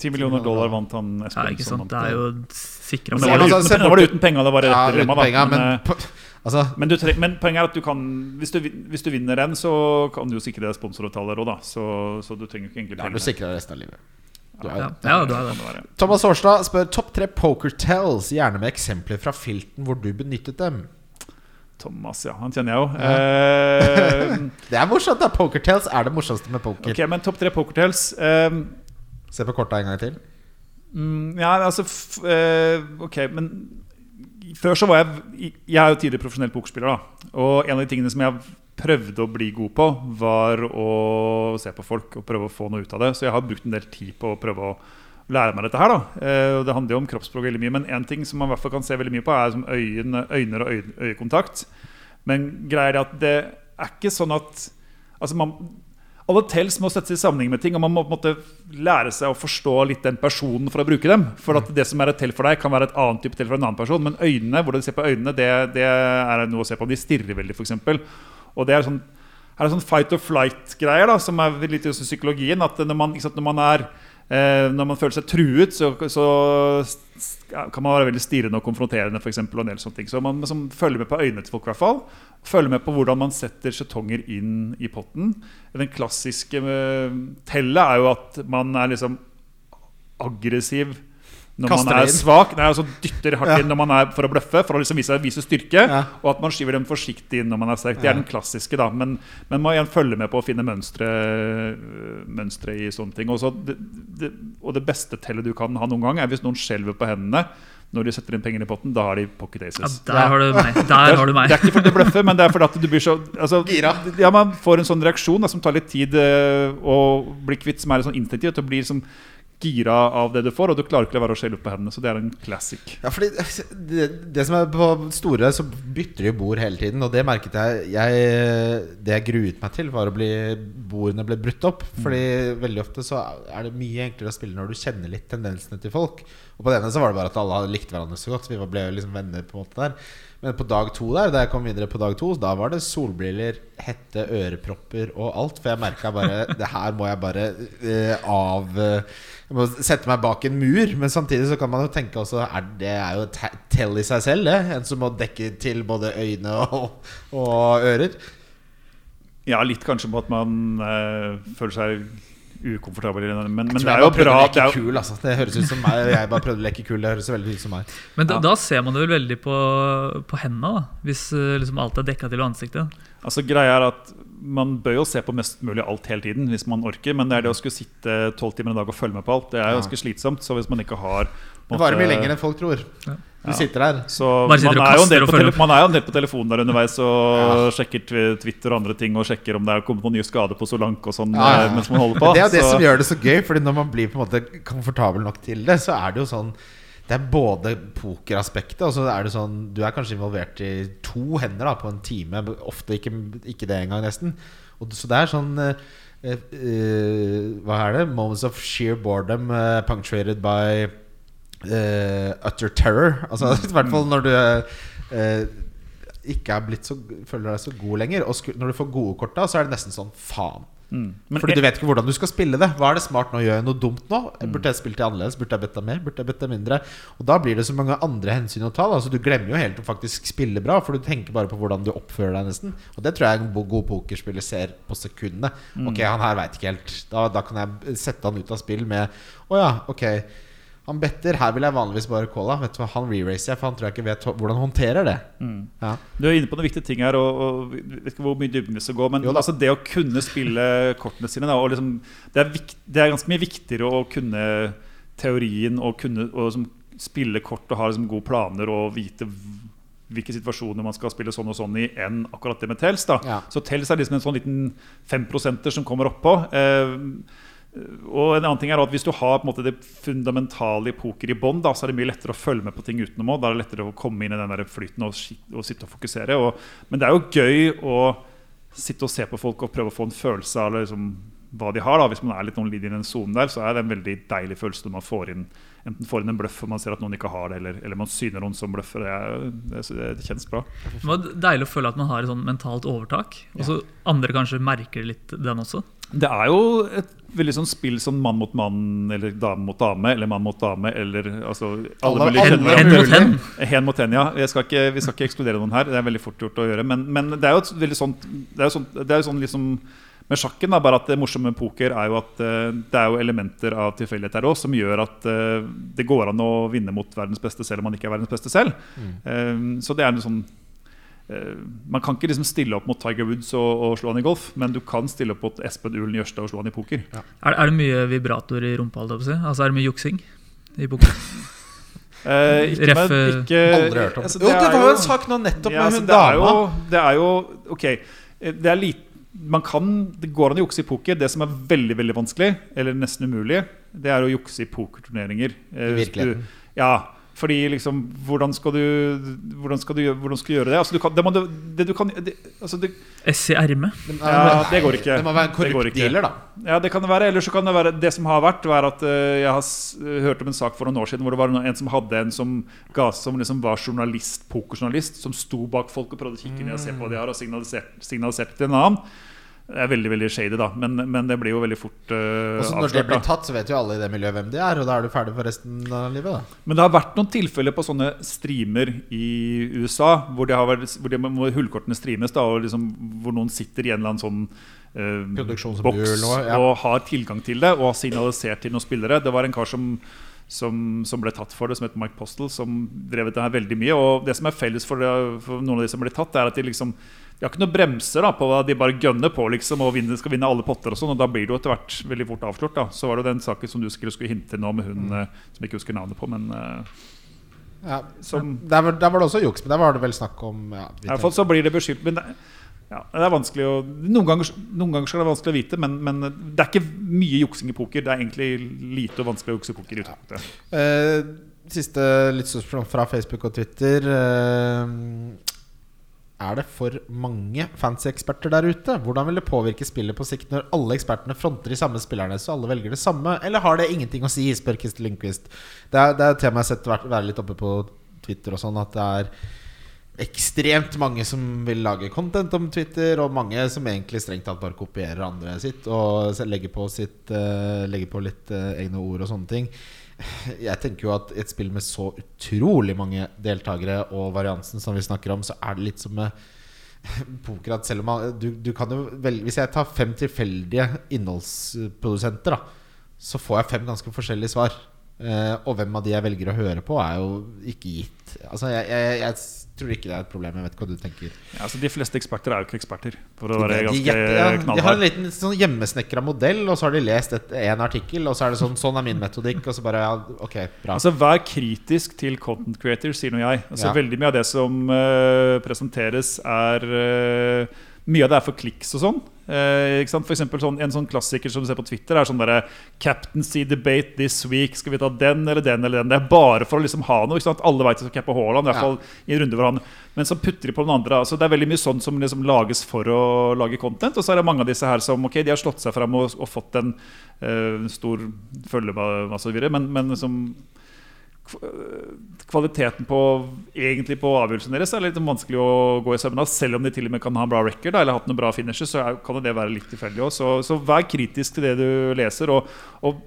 10 millioner dollar vant han Ja, ikke sant? Det er jo sikra Men Se nå var det altså, var det uten penger, det var Ja, et uten dilemma. da. penger, men Men, altså, men, men poenget er at du kan hvis du, hvis du vinner den, så kan du jo sikre deg sponsoravtaler òg, da. Så, så du trenger ikke egentlig da er du sikra resten av livet. Du er, Ja, ja, du er det. Det. Thomas Hårstad spør topp tre poker tells, gjerne med eksempler fra filten hvor du benyttet dem. Thomas, ja. Han kjenner jeg jo. Eh, Det er morsomt, da. Pokertales er det morsomste med poker. ok, men topp tre pokertales. Uh, Se på korta en gang til. Um, ja, altså eh, Ok, men før så var jeg Jeg er jo tidligere profesjonell pokerspiller. da Og en av de tingene som jeg prøvde å bli god på, var å se på folk og prøve å få noe ut av det. Så jeg har brukt en del tid på å prøve å lære meg dette her. da eh, Det handler jo om kroppsspråk veldig mye, men en ting som man i hvert fall kan se veldig mye på, er som øyne, øyne og øye, øyekontakt. Men greier er at det er ikke sånn at Altså man alle tells må settes i sammenheng med ting, og man må på en måte lære seg å forstå litt den personen for å bruke dem. For at det som er et tell for deg, kan være et annet type tell for en annen person. Men øynene, hvordan de ser på øynene, det, det er noe å se på. De stirrer veldig, f.eks. Og det er sånn, er sånn fight or flight-greier, da, som er litt i psykologien. At når man, sant, når man er Eh, når man føler seg truet, så, så kan man være veldig stirrende og konfronterende. For eksempel, og en del sånne ting. Så man liksom, følger med på øynene til folk. Følger med på hvordan man setter skjetonger inn i potten. Den klassiske eh, tellet er jo at man er liksom aggressiv når Kaster man er inn. svak. Nei, altså dytter hardt Ja. inn når man er for å bløffe, for å liksom vise, vise styrke. Ja. Og at man skyver dem forsiktig inn når man er sterk. Det Ja. er den klassiske, da. Men man må igjen følge med på å finne mønstre, mønstre i sånne ting. Også, det, det, og det beste tellet du kan ha noen gang, er hvis noen skjelver på hendene når de setter inn penger i potten. Da har de pocket Ja, der har du meg. Der har du meg. Det er ikke fordi du bløffer, men det er fordi at du blir så altså, Gira. Ja, Man får en sånn reaksjon da, som tar litt tid eh, å bli kvitt, som er sånn instinktivt. Og blir liksom gira av det du får, og du klarer ikke å la være å skjelle ut på hendene. Så det er en classic. Ja, fordi det, det som er på store, så bytter de bord hele tiden. Og det merket jeg, jeg Det jeg gruet meg til, var å bli bordene ble brutt opp. Fordi veldig ofte så er det mye enklere å spille når du kjenner litt tendensene til folk. Og på denne så var det bare at alle likte hverandre så godt. Så vi ble liksom venner på en måte der. Men på dag to der, da jeg kom videre på dag to, da var det solbriller, hette, ørepropper og alt. For jeg merka bare Det her må jeg bare uh, av eh, Jeg må sette meg bak en mur. Men samtidig så kan man jo tenke også er Det er jo et tell i seg selv, det. En som må dekke til både øyne og, og ører. Ja, litt kanskje på at man uh, føler seg ukomfortabel. i den, Men, men det er jo bra at det leke er, kul, altså. Det høres ut som meg. Jeg bare prøvde å leke kul. Det høres veldig ut som meg. Men da, Ja. da ser man det vel veldig på, på hendene, da, hvis eh, liksom alt er dekka til ansiktet. altså Greia er at man bør jo se på mest mulig alt hele tiden hvis man orker, men det er det å skulle sitte tolv timer en dag og følge med på alt, det er Ja. ganske slitsomt. Så hvis man ikke har måtte... Det varer mye lenger enn folk tror. Ja. Du Ja. sitter der. Så sitter man er, jo en del på tele man er jo en del på telefonen der underveis og Ja. sjekker Twitter og andre ting og sjekker om det er kommet noen nye skader på Solanke og sånn Ja, ja, eh, mens man holder på. Men det er jo det Så- som gjør det så gøy, Fordi når man blir på en måte komfortabel nok til det, så er det jo sånn Det er både pokeraspektet, og så er det sånn Du er kanskje involvert i to hender da på en time. Ofte ikke, ikke det engang, nesten. Og, så det er sånn uh, eh, eh, Hva er det? Moments of sheer boredom uh, punctuated by eh, utter terror. Altså I hvert fall når du uh, ikke er blitt så føler deg så god lenger. Og sku, når du får gode kort da, så er det nesten sånn faen. Mm. Fordi jeg- du vet ikke hvordan du skal spille det. Hva er det smart nå? Gjør jeg noe dumt nå? Mm. Burde jeg spilt det annerledes? Burde jeg betta mer? Burde jeg betta mindre? Og da blir det så mange andre hensyn å ta. Da. Så du glemmer jo helt å faktisk spille bra, for du tenker bare på hvordan du oppfører deg, nesten. Og det tror jeg en god pokerspiller ser på sekundene. Mm. Ok, han her veit ikke helt. Da, da kan jeg sette han ut av spill med Å ja, ok. Han better. Her vil jeg vanligvis bare cola. Vet du hva, Han re-racer jeg, for han tror jeg ikke vet hvordan han håndterer det. Mm. Ja. Du er inne på noen viktige ting her, og, og vet ikke hvor mye dybden vi skal gå. Men altså, det å kunne spille kortene sine da, liksom, det, er vikt, det er ganske mye viktigere å kunne teorien og kunne og liksom, spille kort og ha liksom, gode planer og vite hvilke situasjoner man skal spille sånn og sånn i, enn akkurat det med Tels. Ja. Så Tels er liksom en sånn liten femprosenter som kommer oppå. Eh, og en annen ting er at Hvis du har måte det fundamentale i poker i bånn, så er det mye lettere å følge med på ting utenom òg. Da er det lettere å komme inn i den der flyten og, og sitte og fokusere. Og, men det er jo gøy å sitte og se på folk og prøve å få en følelse av liksom, hva de har. da Hvis man er litt noen litt i den sonen der, så er det en veldig deilig følelse når man får inn enten får inn en bløff og man ser at noen ikke har det, eller, eller man syner noen som bløffer. Det, det, det kjennes bra. Det var deilig å føle at man har et sånn mentalt overtak. Og så andre kanskje merker litt den også. Det er jo et veldig sånn spill som mann mot mann, eller dame mot dame, eller mann mot dame, eller altså alle mulige Hen, mot hen. Hen mot hen, ja. Skal ikke, vi skal ikke ekskludere noen her. Det er veldig fort gjort å gjøre. Men, men det er jo et veldig sånt Det er jo sånn, det er jo sånn liksom med sjakken, da, bare at det morsomme med poker er jo at uh, det er jo elementer av tilfeldighet her òg som gjør at uh, det går an å vinne mot verdens beste selv om man ikke er verdens beste selv. Eh, så det er en sånn Man kan ikke liksom stille opp mot Tiger Woods og, og slå han i golf, men du kan stille opp mot Espen Ulen Jørstad og slå han i poker. Er, er det mye vibrator i rumpa? Altså Er det mye juksing i poker? Eh, ikke, Ref, med, eh, ikke Aldri hørt om altså, Jo, det var jo en sak nå nettopp Ja, med altså, hun det er dama. jo, det er jo Ok, eh, det er lite man kan, Det går an å jukse i poker. Det som er veldig veldig vanskelig, eller nesten umulig, det er å jukse i pokerturneringer. Eh, I virkeligheten. du-. Ja, fordi liksom Hvordan skal du Hvordan skal du, hvordan skal du gjøre det? Altså, du kan, det, må, det, du kan det, altså, det, S i ermet? Ja, det går ikke. Det må være en korrupt dealer, da. Ja, det kan det være. Eller så kan det være Det som har vært, være at eh, jeg har s- hørt om en sak for noen år siden hvor det var en som hadde en som ga som liksom var journalist, pokerjournalist, som sto bak folk og prøvde å kikke ned og se på hva de har, og signaliserte signaliserte til en annen. Det er veldig veldig shady, da, men, men det blir jo veldig fort uh, Og når det blir tatt, så vet jo alle i det miljøet hvem de er, og da er du ferdig for resten av livet. da Men det har vært noen tilfeller på sånne streamer i USA hvor, det har vært, hvor, det, hvor hullkortene streames, da, og liksom, hvor noen sitter i en eller annen sånn uh, boks ja. og har tilgang til det og har signalisert til noen spillere. Det var en kar som, som, som ble tatt for det, som heter Mike Postel, som drev dette her veldig mye. Og det som er felles for, det, for noen av de som ble tatt, er at de liksom de har ikke noen bremser da, på hva de bare gønner på liksom, og vinner, skal vinne alle potter. og sånn, og Da blir det jo etter hvert veldig fort avslørt. da. Så var det den saken som du skulle, skulle hinte nå med hun eh, som jeg ikke husker navnet på. men... Uh, Ja, Som- der, var, der var det også juks, men der var det vel snakk om ja, I hvert fall så blir det beskyldt Men det, ja, det er vanskelig å noen ganger, noen ganger så er det vanskelig å vite, men, men det er ikke mye juksing i poker. Det er egentlig lite og vanskelig å jukse i poker. i utgangspunktet. Eh, siste lyttespørsmål fra Facebook og Twitter. Eh, er det for mange fancy eksperter der ute? Hvordan vil det påvirke spillet på sikt når alle ekspertene fronter de samme spillerne, så alle velger det samme? Eller har det ingenting å si, spør Kristel Lindqvist. Det er, det er et tema jeg har sett være litt oppe på Twitter og sånn, at det er ekstremt mange som vil lage content om Twitter, og mange som egentlig strengt tatt bare kopierer andre sitt og legger på, sitt, uh, legger på litt uh, egne ord og sånne ting. Jeg tenker jo at i et spill med så utrolig mange deltakere og variansen som vi snakker om, så er det litt som med poker at selv om man, du, du kan jo vel, Hvis jeg tar fem tilfeldige innholdsprodusenter, da, så får jeg fem ganske forskjellige svar. Eh, og hvem av de jeg velger å høre på, er jo ikke gitt. Altså, jeg, jeg, jeg tror ikke det er et problem. Jeg vet ikke hva du tenker. Ja, altså, de fleste eksperter er jo ikke eksperter, for å være de, ganske gjetter- ja, de har en liten sånn hjemmesnekra modell, og så har de lest et, en artikkel, og så er det sånn Sånn er min metodikk. Og så bare ja, Ok, bra. Altså Vær kritisk til content creator, sier nå jeg. Altså Ja. Veldig mye av det som uh, presenteres, er uh, Mye av det er for kliks og sånn. Eh, ikke sant? For eksempel sånn, En sånn klassiker som du ser på Twitter, er sånn derre Captaincy debate this week. Skal vi ta den eller den eller den? Det er bare for å liksom ha noe. ikke sant? Alle veit at Cappe Haaland, i hvert fall i en runde hvor han Men så putter de på den andre. altså Det er veldig mye sånn som liksom lages for å lage content. Og så er det mange av disse her som ok, de har slått seg fram og, og fått en uh, stor følgemasse videre, men, men som kvaliteten på egentlig på avgjørelsen deres er litt vanskelig å gå i sømmene av. Selv om de til og med kan ha en bra record eller hatt noen bra finisher, så er, kan det være litt tilfeldig òg. Så, så vær kritisk til det du leser, og, og,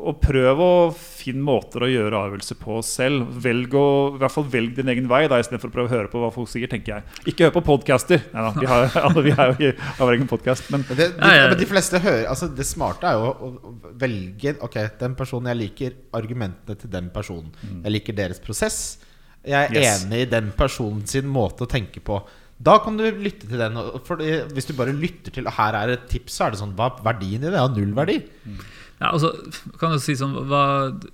og, prøv å finne måter å gjøre avgjørelser på selv. Velg å, i hvert fall velg din egen vei da, istedenfor å prøve å høre på hva folk sier. tenker jeg Ikke hør på podcaster. Nei da, vi, har, alle, vi har jo ikke har vår egen podkast. Men Men det, de, Ja, ja. men de fleste hører Altså Det smarte er jo å, å velge Ok, den personen jeg liker argumentene til den personen. Jeg liker deres prosess. Jeg er Mm. Yes. enig i den personen sin måte å tenke på. Da kan du lytte til den. For hvis du bare lytter til Og her er et tips, så er det sånn Hva er verdien i det? Ja, null verdi. Ja, altså, kan du si sånn, hva,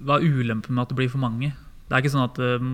hva er ulempen med at det blir for mange? Det er ikke sånn at um,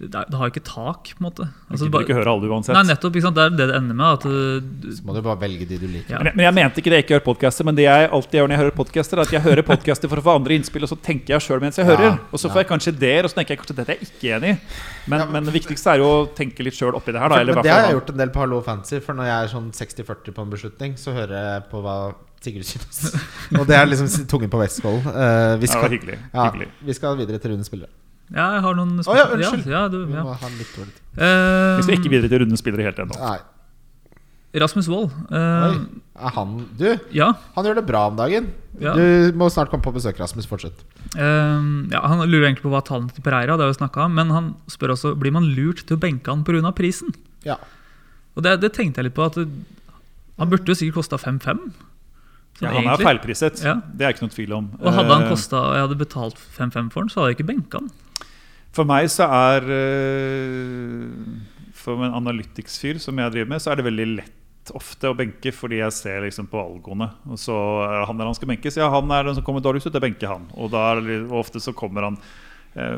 det, det har ikke tak, på en måte. du Altså, gidder bare- ikke høre alle uansett. Nei, nettopp. Ikke sant? Det er det det ender med. At uh, du, Så må du bare velge de du liker. Ja. Men, jeg- men jeg mente ikke det jeg ikke hører podcaster, men det jeg alltid gjør når jeg hører podcaster, er at jeg hører podcaster for å få andre innspill, og så tenker jeg sjøl mens jeg Ja, hører. Og så ja. får jeg kanskje ideer, og så tenker jeg kanskje dette er jeg ikke enig i. Men, Ja, men det viktigste er jo å tenke litt sjøl oppi det her. Da, eller men det har jeg gjort en del på Hallo Fancy. For når jeg er sånn 60-40 på en beslutning, så hører jeg på hva Sigurd synes. Og det er liksom tungen på Vestfold. Uh, vi, Ja, det var skal- hyggelig. ja, hyggelig. vi skal videre til rundens spillere. ja, jeg har noen Å ja, unnskyld. Ja, ja, du, Vi må ha litt dårlig tid. Eh, Vi skal ikke videre til rundens spillere helt ennå. Nei. Rasmus Wold. Eh, Er han Du, ja, han gjør det bra om dagen. Ja. Du må snart komme på besøk, Rasmus. Fortsett. Uh, ja, Han lurer egentlig på hva tallene til Pereira Det har vi snakket om, men han spør også blir man lurt til å benke han pga. prisen. Ja. Og det, det tenkte jeg litt på. at det, Han burde jo sikkert kosta 5-5. Ja, han er feilpriset. Ja. Det er ikke noe tvil om. Og hadde han Eh, kostet, og jeg hadde betalt 5-5 for han, så hadde jeg ikke benka han. For meg så er eh, For en analytics-fyr som jeg driver med, så er det veldig lett ofte å benke fordi jeg ser liksom på algoene. Og så er han der han skal benkes. Ja, han er den som kommer dårligst ut, det benker han. Og, er litt- og ofte så kommer han eh,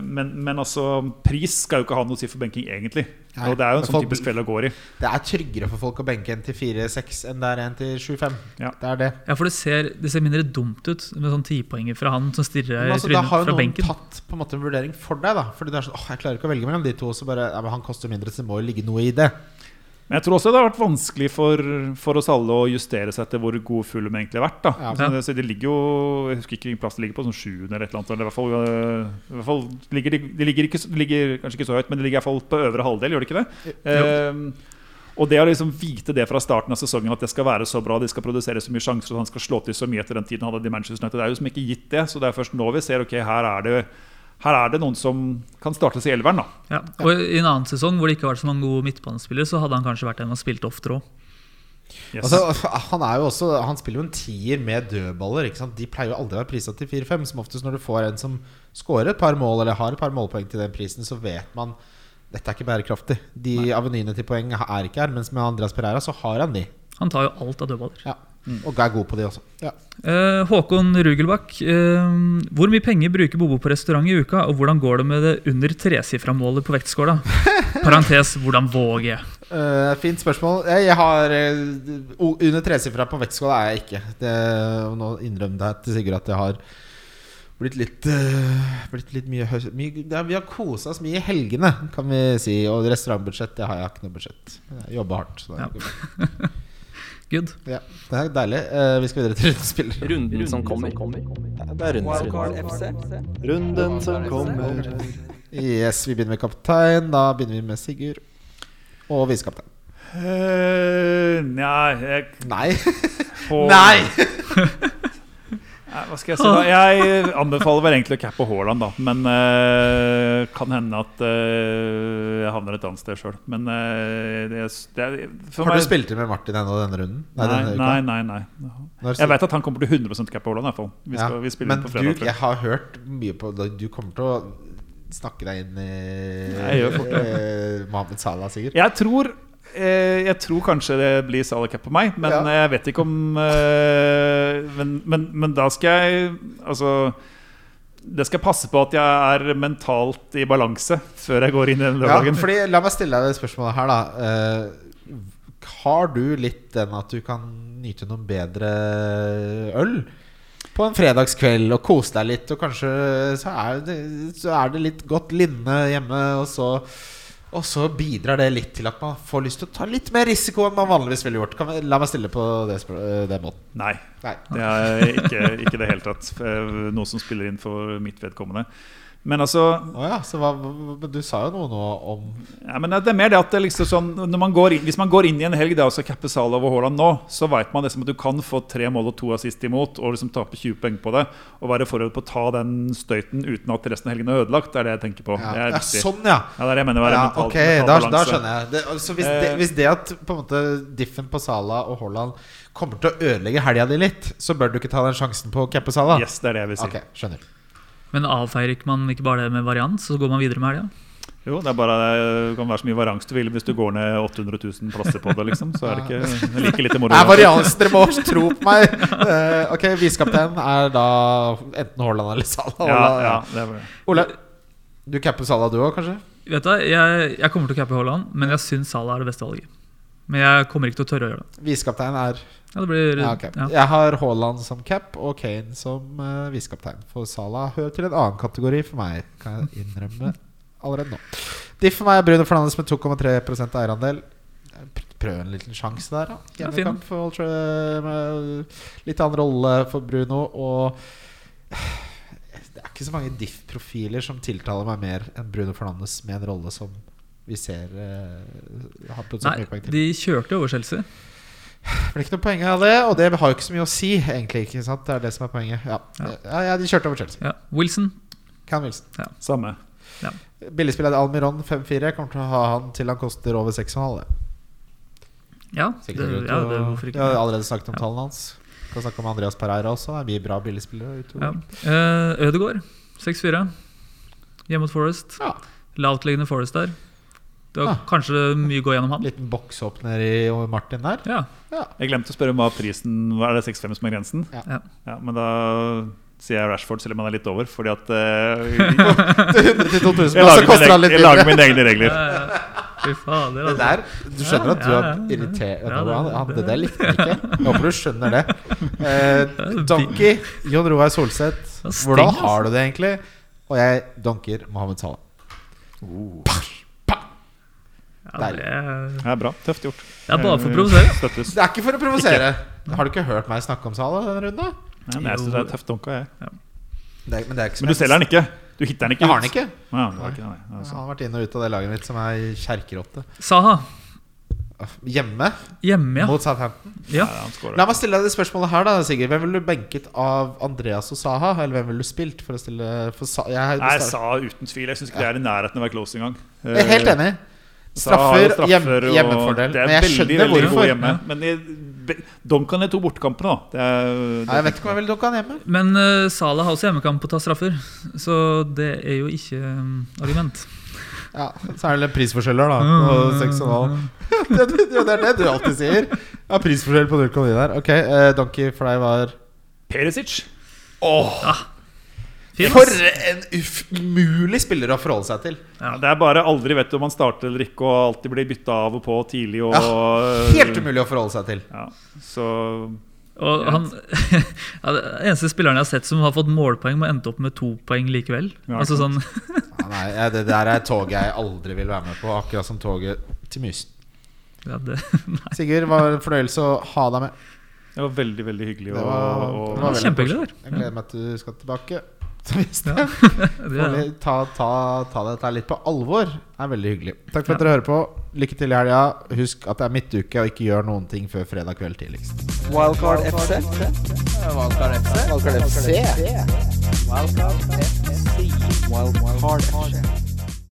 men, men altså, pris skal jo ikke ha noe å si for benking, egentlig. Nei, Og det er jo en sånn folk- typisk felle å gå i. Det er tryggere for folk å benke en til 4-6 enn det er en til 7-5. Ja. Det er det. Ja, for det ser, det ser mindre dumt ut med sånn tipoenger fra han som stirrer Men i benken. da har jo noen tatt på en måte en vurdering for deg. da Fordi det er sånn, åh, jeg klarer ikke å velge mellom de to. Så bare, ja, men Han koster mindre, så det må jo ligge noe i det. Men jeg tror også det har vært vanskelig for, for oss alle å justere seg etter hvor god Fulham egentlig har vært. Da. Ja. Så det, så de ligger jo Jeg husker ikke hvilken plass det ligger på, sånn sjuende eller et eller annet. Eller i hvert fall, i hvert fall ligger de, de, ligger ikke, de ligger kanskje ikke så høyt, men de ligger i hvert fall på øvre halvdel, gjør de ikke det? Ehm, og det å liksom vite det fra starten av sesongen at det skal være så bra, de skal produsere så mye sjanser, og han skal slå til så mye etter den tiden han hadde i Manchester United, det er jo som ikke gitt det. Så det er først nå vi ser ok, her er det her er det noen som kan startes i elveren. da Ja. Og I en annen sesong hvor det ikke har vært så mange gode midtbanespillere, så hadde han kanskje vært en man spilte oftere òg. yes. Altså, han er jo også Han spiller jo en tier med dødballer. Ikke sant? De pleier jo aldri å være prisa til 4-5. Som oftest når du får en som scorer et par mål, eller har et par målpoeng til den prisen, så vet man dette er ikke bærekraftig. De avenyene til poeng er ikke her. Mens med Andreas Pereira så har han de. Han tar jo alt av dødballer. Ja. Og er god på de også. Ja. Eh, Håkon Rugelbakk, eh, hvor mye penger bruker Bobo på restaurant i uka, og hvordan går det med det under tresifra målet på vektskåla? Parentes, hvordan våger jeg? Uh, fint spørsmål. Jeg, jeg har uh, Under tresifra på vektskåla er jeg ikke. Det, og nå innrømmer jeg til Sigurd at jeg har blitt litt uh, Blitt litt mye, mye ja, Vi har kosa oss mye i helgene, kan vi si. Og restaurantbudsjett, det har jeg ikke noe budsjett. Jeg jobber hardt. Så det, Ja. Good. ja, det er deilig. Uh, vi skal videre til rundens Runden, Runden som kommer. Det er runden, rundens FC. Runden som kommer. Yes, vi begynner med kaptein. Da begynner vi med Sigurd. Og visekaptein. Uh, Nei, jeg Nei! på, Nei! Nei, Hva skal jeg si da? Jeg anbefaler vel egentlig å cappe Haaland, da. Men uh, kan hende at uh, jeg havner et annet sted sjøl. Men uh, det, det Har du meg spilt inn med Martin ennå denne runden? Nei, denne nei, nei, nei. Jeg vet at han kommer til 100 cappe Haaland, i hvert fall. Vi, skal, Ja, vi spiller Men på fredag. Du, jeg har hørt mye på Du kommer til å snakke deg inn i Mohammed Salah, sikkert. Jeg tror jeg tror kanskje det blir Salah Cup på meg, men Ja. jeg vet ikke om eh, men, men, men da skal jeg Altså Det skal passe på at jeg er mentalt i balanse før jeg går inn i den Ja, fordi, la meg stille deg det spørsmålet her, da. Eh, har du litt den at du kan nyte noen bedre øl? På en fredagskveld og kose deg litt, og kanskje så er det, så er det litt godt linne hjemme, og så, og så bidrar det litt til at man får lyst til å ta litt mer risiko enn man vanligvis ville gjort. Kan vi, la meg stille på det, eh, den måten. Nei, Nei. det er ikke, ikke det hele tatt. eh, Noe som spiller inn for mitt vedkommende. Men altså oh ja, så hva, du sa jo noe nå om ja, men Det er mer det at det liksom sånn man går inn, Hvis man går inn i en helg da, og skal cappe Salah over Haaland nå, så vet man liksom at du kan få tre mål og to assist imot og liksom tape 20 poeng på det. Og være forberedt på å ta den støyten uten at resten av helgen er ødelagt. Det er det jeg tenker på. Ja, det ja sånn, ja. Ja, det er det jeg mener være Ja, mental, ok, mental da, da skjønner jeg. Det, altså, hvis, det, Eh. hvis det at på en måte diffen på Salah og Haaland kommer til å ødelegge helga di litt, så bør du ikke ta den sjansen på å cappe Salah? Yes, det er det jeg vil si. Ok, skjønner. Men avfeier ikke man ikke bare det med varians, så går man videre med helga? Jo, det er bare det kan være så mye varians du vil hvis du går ned 800 000 plasser på det, liksom. Så er det ikke like lite moro. Det er varians, dere må tro på meg! Uh, ok, visekaptein er da enten Haaland eller Salah. Ja, ja, det er. Ole, du capper Salah du òg, kanskje? Vet du, jeg, jeg kommer til å cappe Haaland, men jeg syns Salah er det beste valget. Men jeg kommer ikke til å tørre å gjøre det. Visekaptein er Ja, det blir, ja, okay. ja. Jeg har Haaland som cap og Kane som uh, visekaptein. For Salah hører til en annen kategori for meg, kan jeg innrømme allerede nå. Diff for meg er Bruno Fernandes med 2,3% eierandel. Prøv en liten sjanse der, da. Ja. Hjemmekamp for Ultra, med litt annen rolle for Bruno. Og det er ikke så mange diff-profiler som tiltaler meg mer enn Bruno Fernandes med en rolle som vi ser uh, har Nei, mye poeng til. de kjørte over Chelsea. Det ble ikke noe poeng av det, og det har jo ikke så mye å si, egentlig. ikke sant? Det er det som er poenget. Ja, Ja. ja, ja de kjørte over Chelsea. Ja. Wilson. Cam Wilson. Samme. Ja. Billigspiller Almiron 5-4. Kommer til å ha han til han koster over 6,5. Ja, det, ja, det, hvorfor ikke? Jeg har allerede snakket om Ja. tallene hans. Kan snakke om Andreas Pereira også. Det er mye bra billigspillere utover. Ja. Uh, Ødegård, 6-4. Hjemme mot Forest. Ja. Lavtliggende Forest der. Det var Ah. kanskje mye gå gjennom han. Liten boksåpner i Martin der. Ja. Jeg glemte å spørre om hva prisen Hva er det 6-5 som er grensen? Ja. Ja, men da sier jeg Rashford, selv om han er litt over. Fordi at uh, 000, jeg, lager litt jeg lager mine egne regler. Ja, ja. Fy fader, Det altså. der, Du skjønner at du har er ja, ja. irritert Ja, det- han, det- Det der likte han ikke. Jeg håper du skjønner det. Eh, Donkey, Jon Roar Solseth. Hvordan altså. har du det egentlig? Og jeg donker Mohammed Salah. Ja, det, er, Det er bra. Tøft gjort. det er bare for å provosere. Støttes. Det er ikke for å provosere. Har du ikke hørt meg snakke om Sala denne runden? Ja, men jeg synes det er tøft dunka, jeg. Det er, men, det er ikke Men du selger den ikke? Du hitter den ikke Jeg har den ikke. Ja, det ikke, nei. Han Jeg har vært inn og ut av det laget mitt som er kjerkerotte. Saha. Hjemme Hjemme, ja. mot Southampton. ja. Ja. La meg stille deg det spørsmålet her, da, Sigurd. Hvem ville du benket av Andreas og Saha? Eller hvem ville du spilt for å stille for Sa jeg, Nei, jeg sa uten tvil. Jeg syns ikke det er i nærheten av å være close engang. jeg er helt enig. Jo Straffer, hjem, hjemmefordel. Det er Men jeg veldig, skjønner veldig hvorfor. hjemme. Men i, Duncan Donkan to bortekampene, da. Det er, Nei, jeg vet ikke om jeg vil Duncan hjemme. Men uh, Salah har også hjemmekamp på å ta straffer, så det er jo ikke um, argument. Ja, Så er det prisforskjeller, da. På 6,5. det, det, det er det du alltid sier. Ja, prisforskjell på 0,9 der. Ok, uh, Donkey for deg var Perisic. Fint. For en umulig spiller å forholde seg til. Ja, det er bare aldri vet du om han starter eller ikke, og alltid blir bytta av og på tidlig. Og, Helt umulig å forholde seg til. Ja, så Og han, ja, det eneste spilleren jeg har sett som har fått målpoeng, må endte opp med to poeng likevel. Ja, altså sånn Ja, nei, det der er toget jeg aldri vil være med på. Akkurat som toget til Mysen. ja, det, Sigurd, det var en fornøyelse å ha deg med. det var veldig, veldig hyggelig. Det var, og, og, det var veldig Kjempehyggelig. Jeg gleder meg til du skal tilbake. Så Ja. er, ta, ta, ta dette litt på alvor, Det er veldig hyggelig. Takk for at dere hører på. Lykke til i helga. Husk at det er midtuke, og ikke gjør noen ting før fredag kveld tidligst. Wildcard FC. Wildcard FC. Wildcard FC. Wildcard FC. Wildcard FC.